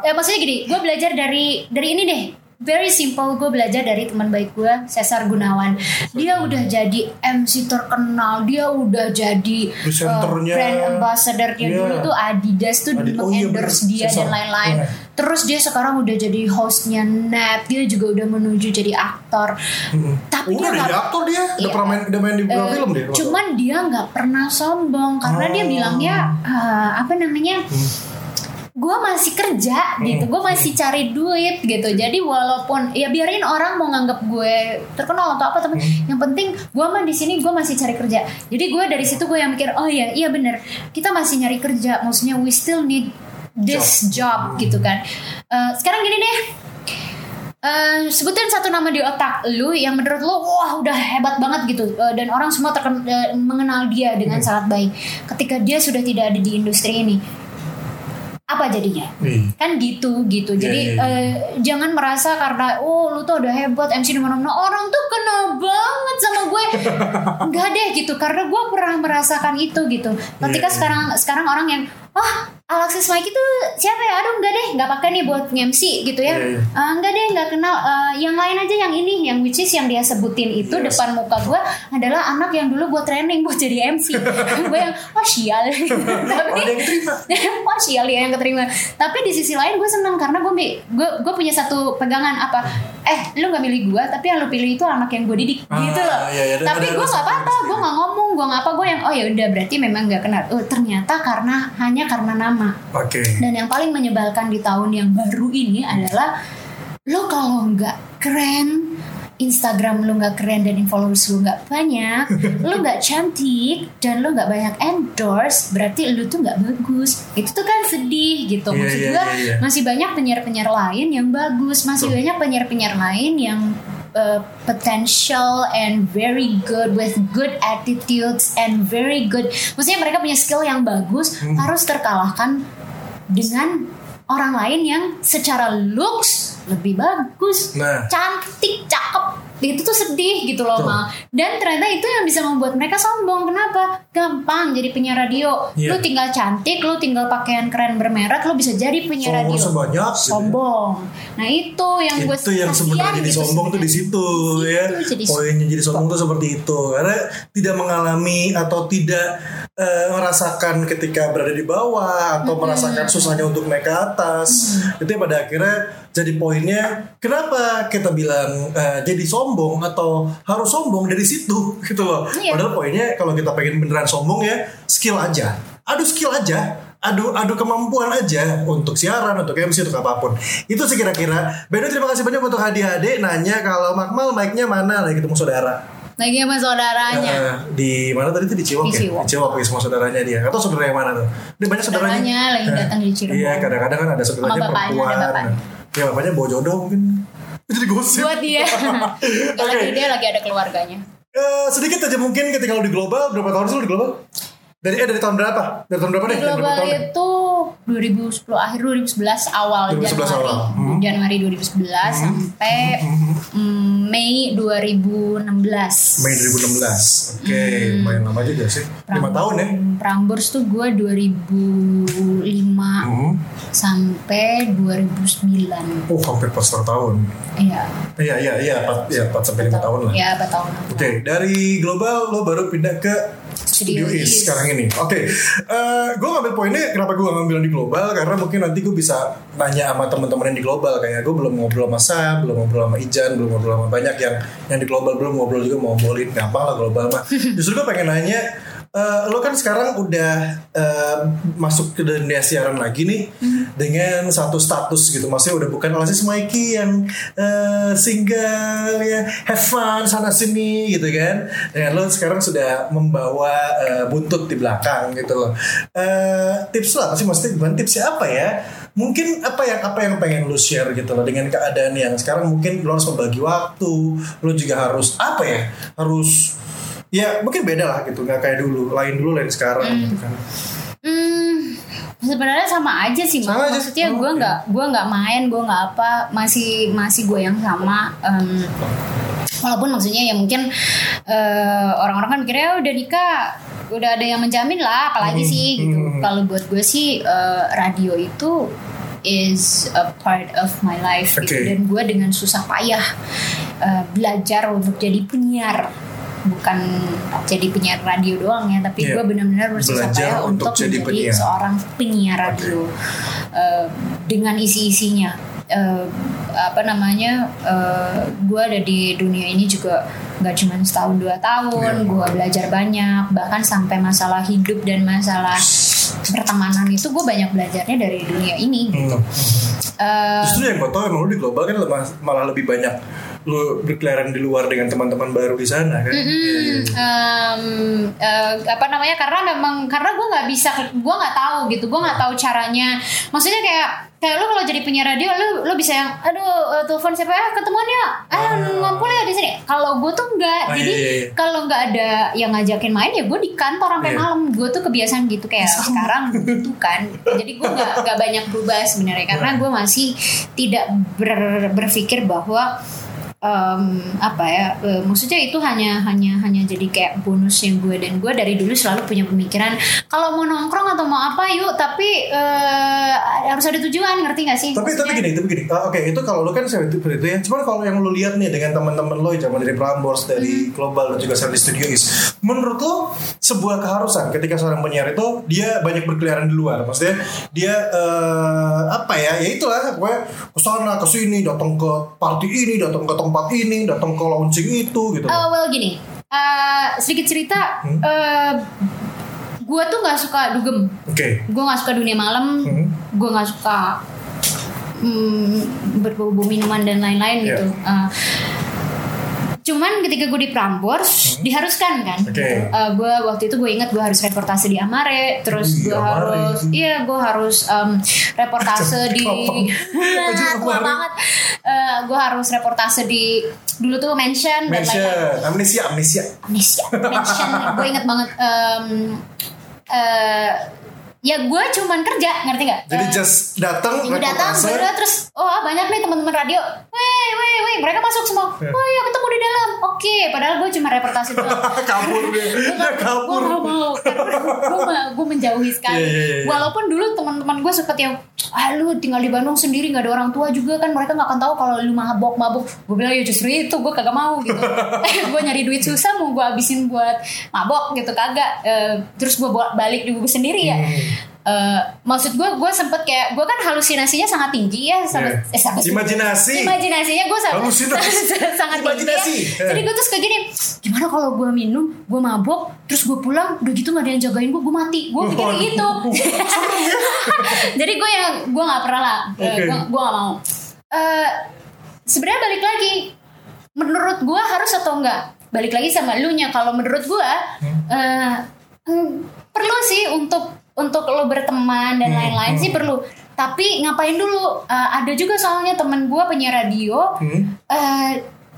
Ya, maksudnya gini, gue belajar dari dari ini deh. Very simple, gue belajar dari teman baik gue, Cesar Gunawan. Dia udah jadi MC terkenal, dia udah jadi uh, brand ambassador dia Iya. dulu tuh Adidas tuh Adid- oh iya, mengendorse bener. dia Cesar. dan lain-lain. Iya. Terus dia sekarang udah jadi hostnya Nat, dia juga udah menuju jadi aktor. Tapi udah dia jadi aktor dia udah Iya. pernah main udah main di beberapa Eh, film deh Cuman dia nggak pernah sombong karena dia Oh. bilangnya eh, apa namanya? Gue masih kerja gitu, gue masih cari duit gitu. Jadi walaupun ya biarin orang mau nganggap gue terkenal atau apa, tapi yang penting gue mah di sini gue masih cari kerja. Jadi gue dari situ gue yang mikir, oh ya iya bener, kita masih nyari kerja. Maksudnya we still need this job. gitu kan. Eh, sekarang gini deh, Eh, sebutin satu nama di otak lu yang menurut lu wah udah hebat banget gitu. Eh, dan orang semua terken- eh, mengenal dia dengan sangat baik. Ketika dia sudah tidak ada di industri ini apa jadinya? Ih. kan gitu gitu. Jadi iya, eh, jangan merasa karena oh lu tuh udah hebat MC di mana-mana. Orang tuh kenal banget sama gue. Nggak deh gitu. Karena gue pernah merasakan itu gitu. Ketika Iya, iya. sekarang sekarang orang yang wah Alexis Mike itu siapa ya? Aduh enggak deh nggak pakai nih buat MC gitu ya. Iya, iya. Eh, enggak deh nggak kenal. Eh, yang lain aja yang ini yang which is yang dia sebutin itu Yes. depan muka gue adalah anak yang dulu gue training buat jadi MC gue yang wah sial. Tapi Wah sial ya yang keterima. Tapi di sisi lain gue seneng Karena gue gue gue punya satu pegangan apa Eh lu gak milih gue Tapi yang lu pilih itu anak yang gue didik. Ah, Gitu loh. iya, iya, Tapi gue rasa gak apa-apa Gue gak ngomong Gue gak apa Gue yang oh ya udah berarti memang gak kenal oh, Ternyata karena hanya karena nama. Oke. Dan yang paling menyebalkan di tahun yang baru ini adalah Lo kalau nggak keren Instagram lu nggak keren dan followers lu nggak banyak, lu nggak cantik dan lu nggak banyak endorse, berarti lu tuh nggak bagus. Itu tuh kan sedih gitu. Iya, Maksud iya, gua iya, iya. masih banyak penyiar-penyiar lain yang bagus, masih Betul. banyak penyiar-penyiar lain yang uh, potential and very good with good attitudes and very good. Maksudnya mereka punya skill yang bagus Hmm. harus terkalahkan dengan orang lain yang secara looks lebih bagus, Nah. cantik, cakep. Itu tuh sedih gitu loh. Mal. Dan ternyata itu yang bisa membuat mereka sombong. Kenapa? Gampang jadi penyiar radio. Iya. Lu tinggal cantik, lu tinggal pakaian keren bermerek, lu bisa jadi penyiar radio. Followersnya banyak gitu ya. Sombong. Nah, itu yang gue itu yang sebenarnya jadi sombong tuh di situ ya jadi poinnya jadi sombong tuh seperti itu karena tidak mengalami atau tidak eh, merasakan ketika berada di bawah atau merasakan susahnya untuk naik ke atas. Itu yang pada akhirnya jadi poinnya kenapa kita bilang eh, jadi sombong atau harus sombong dari situ gitu loh. Iya. padahal poinnya kalau kita pengen beneran sombong ya skill aja. Adu skill aja. Adu adu kemampuan aja untuk siaran untuk MC untuk apa pun. Itu sih kira-kira. Bedo terima kasih banyak untuk hadiah-hadiah. Nanya kalau Makmal mic-nya mana? Lagi ketemu saudara lagi sama saudaranya. Eh, di mana tadi tuh di Ciwok Di ya Ciwok. di Ciwok ya semua saudaranya dia atau saudara yang mana tuh dia banyak saudaranya Saudaranya lagi datang di Cirebon. iya kadang-kadang kan ada saudaranya Sama bapaknya, perempuan ada bapaknya. ya bapaknya bawa jodoh mungkin jadi gosip Buat dia. Oke. Lagi dia lagi ada keluarganya. Eh, sedikit aja mungkin ketika lo di global berapa tahun sih lo di global dari eh dari tahun berapa dari tahun berapa Di deh berapa global tahun deh? itu 2010 akhir 2011 awal 2011 Januari awal. Hmm. Januari 2011 sampai mm, Mei 2016. Mei 2016 Oke, lumayan lama juga sih 5 tahun ya Prambors tuh gue 2005 Hmm. sampai 2009 Oh, hampir pas tahun. Iya Iya, iya, iya, 4, ya, 4 sampai 5 tahun lah. Ya 4 tahun Oke, dari global lo baru pindah ke Studio Studio East East. sekarang ini. Oke, gue ngambil poinnya kenapa gue ngambil di global karena mungkin nanti gue bisa nanya sama teman-teman yang di global kayak gue belum ngobrol sama Sam, belum ngobrol sama Ijan, belum ngobrol sama banyak yang yang di global belum ngobrol juga mau ngobrolin gampang lah global mah. Justru gue pengen nanya eh, lo kan sekarang udah eh, masuk ke dunia siaran lagi nih dengan satu status gitu. Maksudnya udah bukan Alexis Mikey yang eh, single ya have fun sana sini gitu kan. Dengan lo sekarang sudah membawa eh, buntut di belakang gitu loh. Eh, tips lo apa sih? Maksudnya bukan tipsnya apa ya? Mungkin apa yang apa yang pengen lo share gitu loh dengan keadaan yang sekarang. Mungkin lo harus membagi waktu lo juga harus apa ya? Harus ya mungkin beda lah gitu nggak kayak dulu lain dulu lain sekarang gitu kan Hmm, sebenarnya sama aja sih, Sama aja. Maksudnya gue nggak gue nggak main, gue nggak apa, masih masih gue yang sama. Em, walaupun maksudnya ya mungkin eh, orang-orang kan mikirnya "Oh, udah nikah, udah ada yang menjamin lah, apalagi Hmm, sih gitu. hmm. Kalau buat gue sih eh, radio itu is a part of my life gitu. Oke. dan gue dengan susah payah eh, belajar untuk jadi penyiar bukan jadi penyiar radio doang ya tapi Iya. gue benar-benar bersusah payah untuk untuk, jadi menjadi penyiar. seorang penyiar radio Eh, dengan isi-isinya Eh, apa namanya gue ada di dunia ini juga nggak cuma setahun dua tahun Iya. gue belajar banyak bahkan sampai masalah hidup dan masalah pertemanan itu gue banyak belajarnya dari dunia ini gitu Eh, Justru yang gue tau emang lu di global kan malah lebih banyak lu berkeliaran di luar dengan teman-teman baru di sana kan. Mm, em, eh, apa namanya karena memang karena gue nggak bisa gue nggak tahu gitu gue nggak tahu caranya. Maksudnya kayak kayak lu kalau jadi penyiar radio lu lu bisa yang aduh eh, telepon siapa ya? Ketemuan ya? Ah ngumpul ya di sini. Kalau gue tuh Ah, nggak jadi iya, iya, iya. kalau nggak ada yang ngajakin main ya gue di kantor sampai Iya. malam. Gue tuh kebiasaan gitu kayak sekarang gitu kan. Jadi gue nggak nggak banyak berubah sebenarnya karena gue masih tidak ber- berpikir bahwa em, apa ya eh, maksudnya itu hanya hanya hanya jadi kayak bonusnya gue dan gue dari dulu selalu punya pemikiran kalau mau nongkrong atau mau apa yuk tapi eh, harus ada tujuan ngerti gak sih Tapi tapi Maksudnya- gini, tapi gini. Ah, Oke, itu kalau lu kan seperti itu ya. Cuman kalau yang lu lihat nih dengan teman-teman lo zaman dari Prambors, dari Global dan juga di Studio Is, menurut lo sebuah keharusan ketika seorang penyiar itu dia banyak berkeliaran di luar. Maksudnya dia eh, apa ya? Ya itulah gue ke sana ke sini, datang ke party ini, datang ke tempat ini, datang ke launching itu gitu. Eh, well gini eh, sedikit cerita Hmm? eh, gue tuh nggak suka dugem Oke. gue nggak suka dunia malam Hmm. gue nggak suka mm, berbau-bau minuman dan lain-lain Iya. gitu Eh, cuman ketika gue di Prambors diharuskan kan Hmm. Oke. Eh, gue waktu itu gue inget gue harus reportase di Amare terus gue harus iya gue harus em, reportase di tua Amare. banget gue harus reportase di dulu tuh mention, dan Mention, lain-lain amnesia, amnesia. amnesia mention gue inget banget em, eh, ya gue cuman kerja ngerti nggak? Jadi Eh, just datang, minggu datang udah terus oh banyak nih teman-teman radio. Weh weh weh mereka masuk semua. Ya. oh ya ketemu di dalam. Oke padahal gue cuma reportase doang. Kabur dia, dia kabur. gue gak mau gue gue menjauhi sekali. Iya, iya, iya, iya. walaupun dulu teman-teman gue sempet yang ah lu tinggal di Bandung sendiri nggak ada orang tua juga kan mereka nggak akan tahu kalau lu mabok mabuk gue bilang ya justru itu gue kagak mau gitu. Gue nyari duit susah mau gue habisin buat mabok gitu kagak. Eh, terus gue balik juga sendiri ya. Hmm. Eh, maksud gue gue sempet kayak gue kan halusinasinya sangat tinggi ya sama, Iya. eh, sangat Imajinasi. imajinasinya gue sangat Halusinasi. sangat tinggi Imajinasi. ya. jadi gue terus kayak gini gimana kalau gue minum gue mabok terus gue pulang udah gitu gak ada yang jagain gue gue mati gue pikir gitu jadi gue yang gue nggak pernah lah Eh, Oke. gue gue gak mau Eh, sebenarnya balik lagi menurut gue harus atau enggak balik lagi sama lu nya kalau menurut gue eh, mm, perlu sih untuk untuk lo berteman dan Hmm, lain-lain sih perlu. Tapi ngapain dulu? Eh, ada juga soalnya temen gue penyiar radio. Hmm. eh,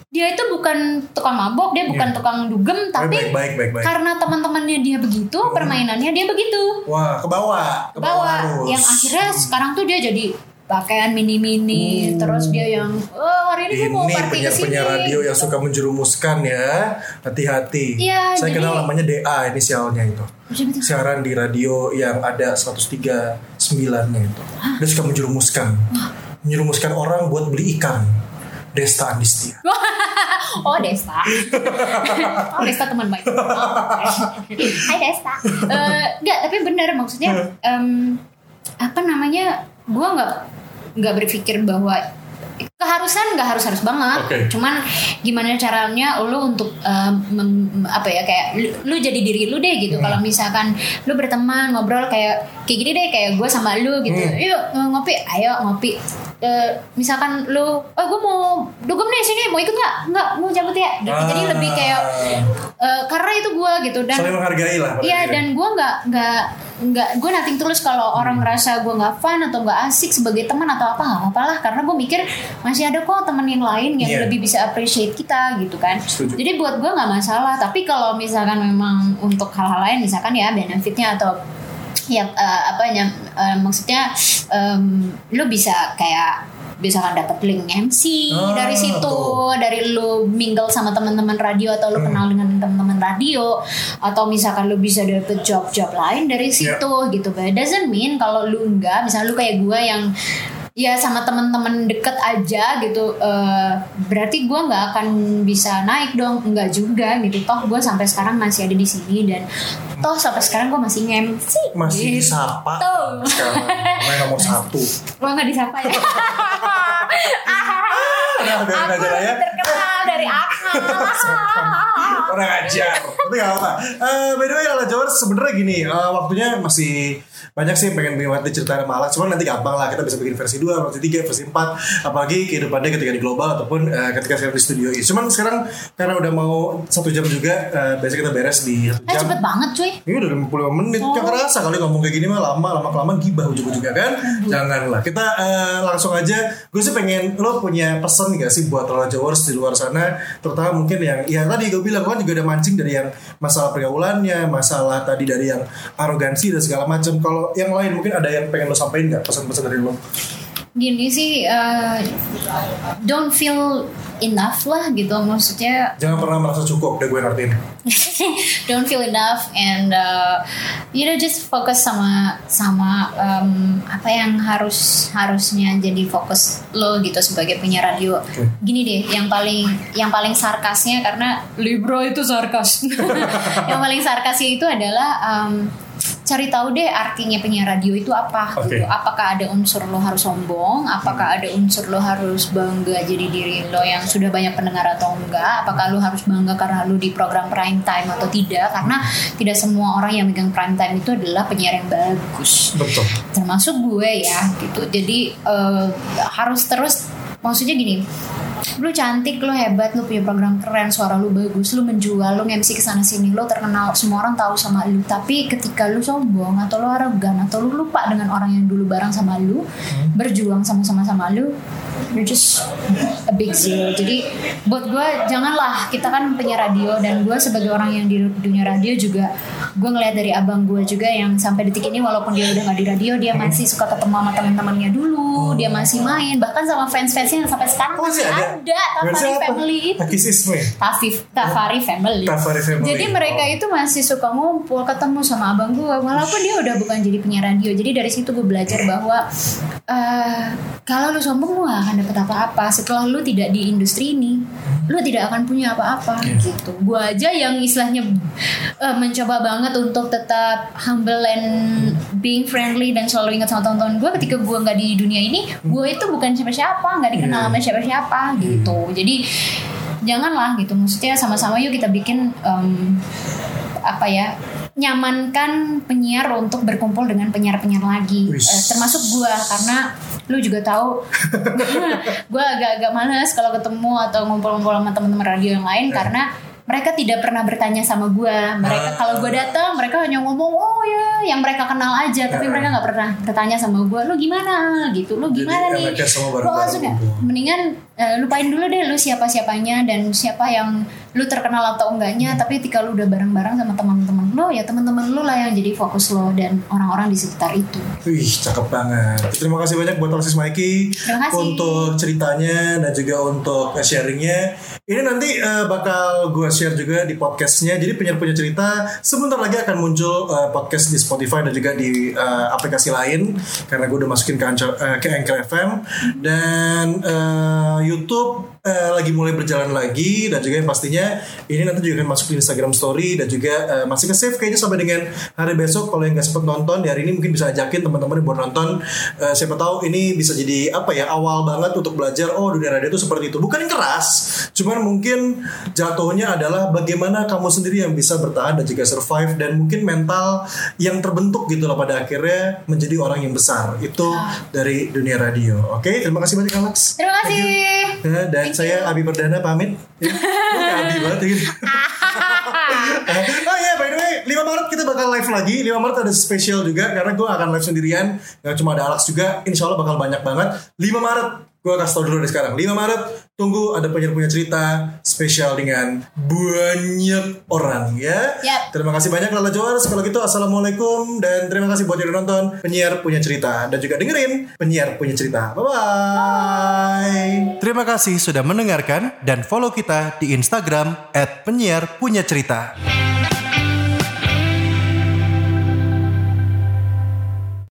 dia itu bukan tukang mabok dia bukan Iya. tukang dugem tapi baik, baik, baik, baik. karena teman-temannya dia begitu permainannya dia begitu. Wah, ke bawah, ke bawah yang akhirnya sekarang tuh dia jadi pakaian mini-mini terus dia yang oh hari ini gue mau Ini party ke penyiar-penyiar sini radio yang suka menjerumuskan ya. Hati-hati. Iya, Saya jadi- kenal namanya DA inisialnya itu. Siaran di radio yang ada 103.9-nya itu. Dia suka menjerumuskan. Menjerumuskan orang buat beli ikan. Desta Andistia. oh Desta oh Desta teman baik Oh, Hai Desta Eh, nggak tapi bener maksudnya em, apa namanya gue nggak nggak berpikir bahwa keharusan nggak harus harus banget. Oke. cuman gimana caranya lu untuk em, mem- apa ya kayak lu, lu jadi diri lu deh gitu. Kalau misalkan lu berteman ngobrol kayak kayak gini deh kayak gue sama lu gitu. Hmm. yuk ngopi ayo ngopi Eh, misalkan lu oh gue mau dugem nih sini mau ikut nggak nggak mau cabut ya gitu. jadi Ah. lebih kayak eh, karena itu gue gitu dan Saling menghargai lah. Iya dan gue nggak nggak nggak gue nating tulus kalau orang ngerasa gue nggak fun atau nggak asik sebagai teman atau apa nggak apa lah karena gue mikir masih ada kok teman yang lain yang Iya. lebih bisa appreciate kita gitu kan Setuju. jadi buat gue nggak masalah tapi kalau misalkan memang untuk hal-hal lain misalkan ya benefitnya atau ya eh, apa ya eh, maksudnya em, lu bisa kayak misalkan dapat link MC Ah, dari situ tuh. dari lu mingle sama teman-teman radio atau lu kenal dengan teman-teman radio atau misalkan lu bisa dapet job-job lain dari situ gitu. But it doesn't mean kalau lu enggak misalnya lu kayak gue yang ya sama teman-teman deket aja gitu eh, berarti gue nggak akan bisa naik dong enggak juga gitu toh gue sampai sekarang masih ada di sini dan toh sampai sekarang gue masih nge-MC masih gitu. disapa Tuh. sekarang. Main nomor satu. Gue nggak disapa ya Udah, biarin Aku aja lah ya. terkenal dari akal Orang ajar. Tapi gak apa. Eh, by the way, Lala Jawar sebenarnya gini, eh, waktunya masih banyak sih yang pengen bikin cerita sama Alex. Cuman nanti gampang lah, kita bisa bikin versi 2, versi 3, versi 4. Apalagi kehidupannya ketika di global ataupun eh, ketika sekarang di studio. Cuman sekarang karena udah mau satu jam juga, eh, biasanya kita beres di satu Eh jam. cepet banget cuy Ini udah 55 menit Oh. Gak kerasa kali ngomong kayak gini mah lama Lama kelamaan gibah ujung-ujungnya kan Janganlah Kita eh, langsung aja Gue sih pengen Lo punya pesan gak sih Buat Lola Jawers di luar sana Terutama mungkin yang Ya tadi gue bilang Kan juga ada mancing dari yang Masalah pergaulannya Masalah tadi dari yang Arogansi dan segala macam Kalau yang lain mungkin ada yang pengen lo sampaikan gak Pesan-pesan dari lo? Gini sih eh, Don't feel enough lah gitu. Maksudnya Jangan pernah merasa cukup Udah gue ngertiin. Don't feel enough and uh, you know just fokus sama sama um, apa yang harus harusnya jadi fokus lo gitu sebagai penyiar radio. Gini deh yang paling yang paling sarkasnya karena libro itu sarkas. Yang paling sarkasnya itu adalah um, cari tahu deh artinya penyiar radio itu apa Oke. gitu. apakah ada unsur lo harus sombong? Apakah ada unsur lo harus bangga jadi diri lo yang sudah banyak pendengar atau enggak? Apakah lo harus bangga karena lo di program prime time atau tidak? Karena tidak semua orang yang megang prime time itu adalah penyiar yang bagus. Betul. Termasuk gue ya gitu. Jadi eh, harus terus maksudnya gini lu cantik lu hebat lu punya program keren suara lu bagus lu menjual lu MC ke sana sini lu terkenal semua orang tahu sama lu. Tapi ketika lu sombong atau lu arogan atau lu lupa dengan orang yang dulu bareng sama lu berjuang sama-sama sama lu you're just a big zero jadi buat gue janganlah. Kita kan penyiar radio dan gue sebagai orang yang di dunia radio juga gue ngeliat dari abang gue juga yang sampai detik ini walaupun dia udah nggak di radio dia masih suka ketemu sama teman-temannya dulu dia masih main. Bahkan sama fans-fansnya yang sampai sekarang Oh, masih masih ada? ada Tafari Fansnya apa? Family itu Takis Isme Tafif, Tafari Family. Tafari Family. Jadi mereka Oh. itu masih suka ngumpul ketemu sama abang gue walaupun dia udah bukan jadi penyiar radio. Jadi dari situ gue belajar bahwa eh kalau lu sombong lu gak akan dapet apa-apa setelah lu tidak di industri ini. Lu tidak akan punya apa-apa Iya. gitu. Gue aja yang istilahnya eh, mencoba banget untuk tetap humble and being friendly dan selalu ingat sama teman-teman gue ketika gue nggak di dunia ini, gue itu bukan siapa-siapa, nggak dikenal Iya. sama siapa-siapa gitu. Jadi janganlah gitu. Maksudnya sama-sama yuk kita bikin em, apa ya nyamankan penyiar untuk berkumpul dengan penyiar-penyiar lagi. Eh, termasuk gua karena lu juga tahu. Gua agak-agak males kalau ketemu atau ngumpul-ngumpul sama teman-teman radio yang lain karena mereka tidak pernah bertanya sama gua. Mereka Ah. kalau gua datang mereka hanya ngomong oh ya yang mereka kenal aja. Tapi Ah. mereka nggak pernah bertanya sama gua lu gimana? Gitu lu Jadi gimana nih? enaknya semua Lu langsung ya, mendingan eh, lupain dulu deh lu siapa siapanya dan siapa yang lu terkenal atau enggaknya tapi ketika lu udah bareng-bareng sama teman-teman lu ya teman-teman lu lah yang jadi fokus lo dan orang-orang di sekitar itu Wih, cakep banget. Terima kasih banyak buat Alexis Mikey Terima kasih. untuk ceritanya dan juga untuk sharingnya. Ini nanti eh, bakal gue share juga di podcastnya. Jadi penyiar punya cerita sebentar lagi akan muncul eh, podcast di Spotify dan juga di eh, aplikasi lain karena gue udah masukin ke Anchor, eh, ke Anchor FM dan eh, YouTube eh, lagi mulai berjalan lagi dan juga yang pastinya ini nanti juga akan masuk di Instagram Story dan juga eh, masih ke save kayaknya sampai dengan hari besok. Kalau yang nggak sempet nonton di hari ini mungkin bisa ajakin teman-teman baru nonton. Eh, siapa tahu ini bisa jadi apa ya awal banget untuk belajar oh dunia radio itu seperti itu. Bukan yang keras cuman mungkin jatuhnya adalah bagaimana kamu sendiri yang bisa bertahan dan juga survive dan mungkin mental yang terbentuk gitu loh pada akhirnya menjadi orang yang besar. Itu dari dunia radio. Oke terima kasih banyak Alex. Terima kasih. Dan saya Abi Perdana pamit. Ya, Abi banget ya. oh iya, by the way, 5 Maret kita bakal live lagi. 5 Maret ada spesial juga karena gue akan live sendirian. Gak cuma ada Alex juga. Insya Allah bakal banyak banget. 5 Maret gue kasih tau dulu dari sekarang. 5 Maret tunggu ada penyiar punya cerita spesial dengan banyak orang ya. Yap. Terima kasih banyak Lala Joars. Kalau gitu assalamualaikum dan terima kasih buat yang udah nonton penyiar punya cerita dan juga dengerin penyiar punya cerita. Bye bye. Terima kasih sudah mendengarkan dan follow kita di Instagram @penyiar punya cerita.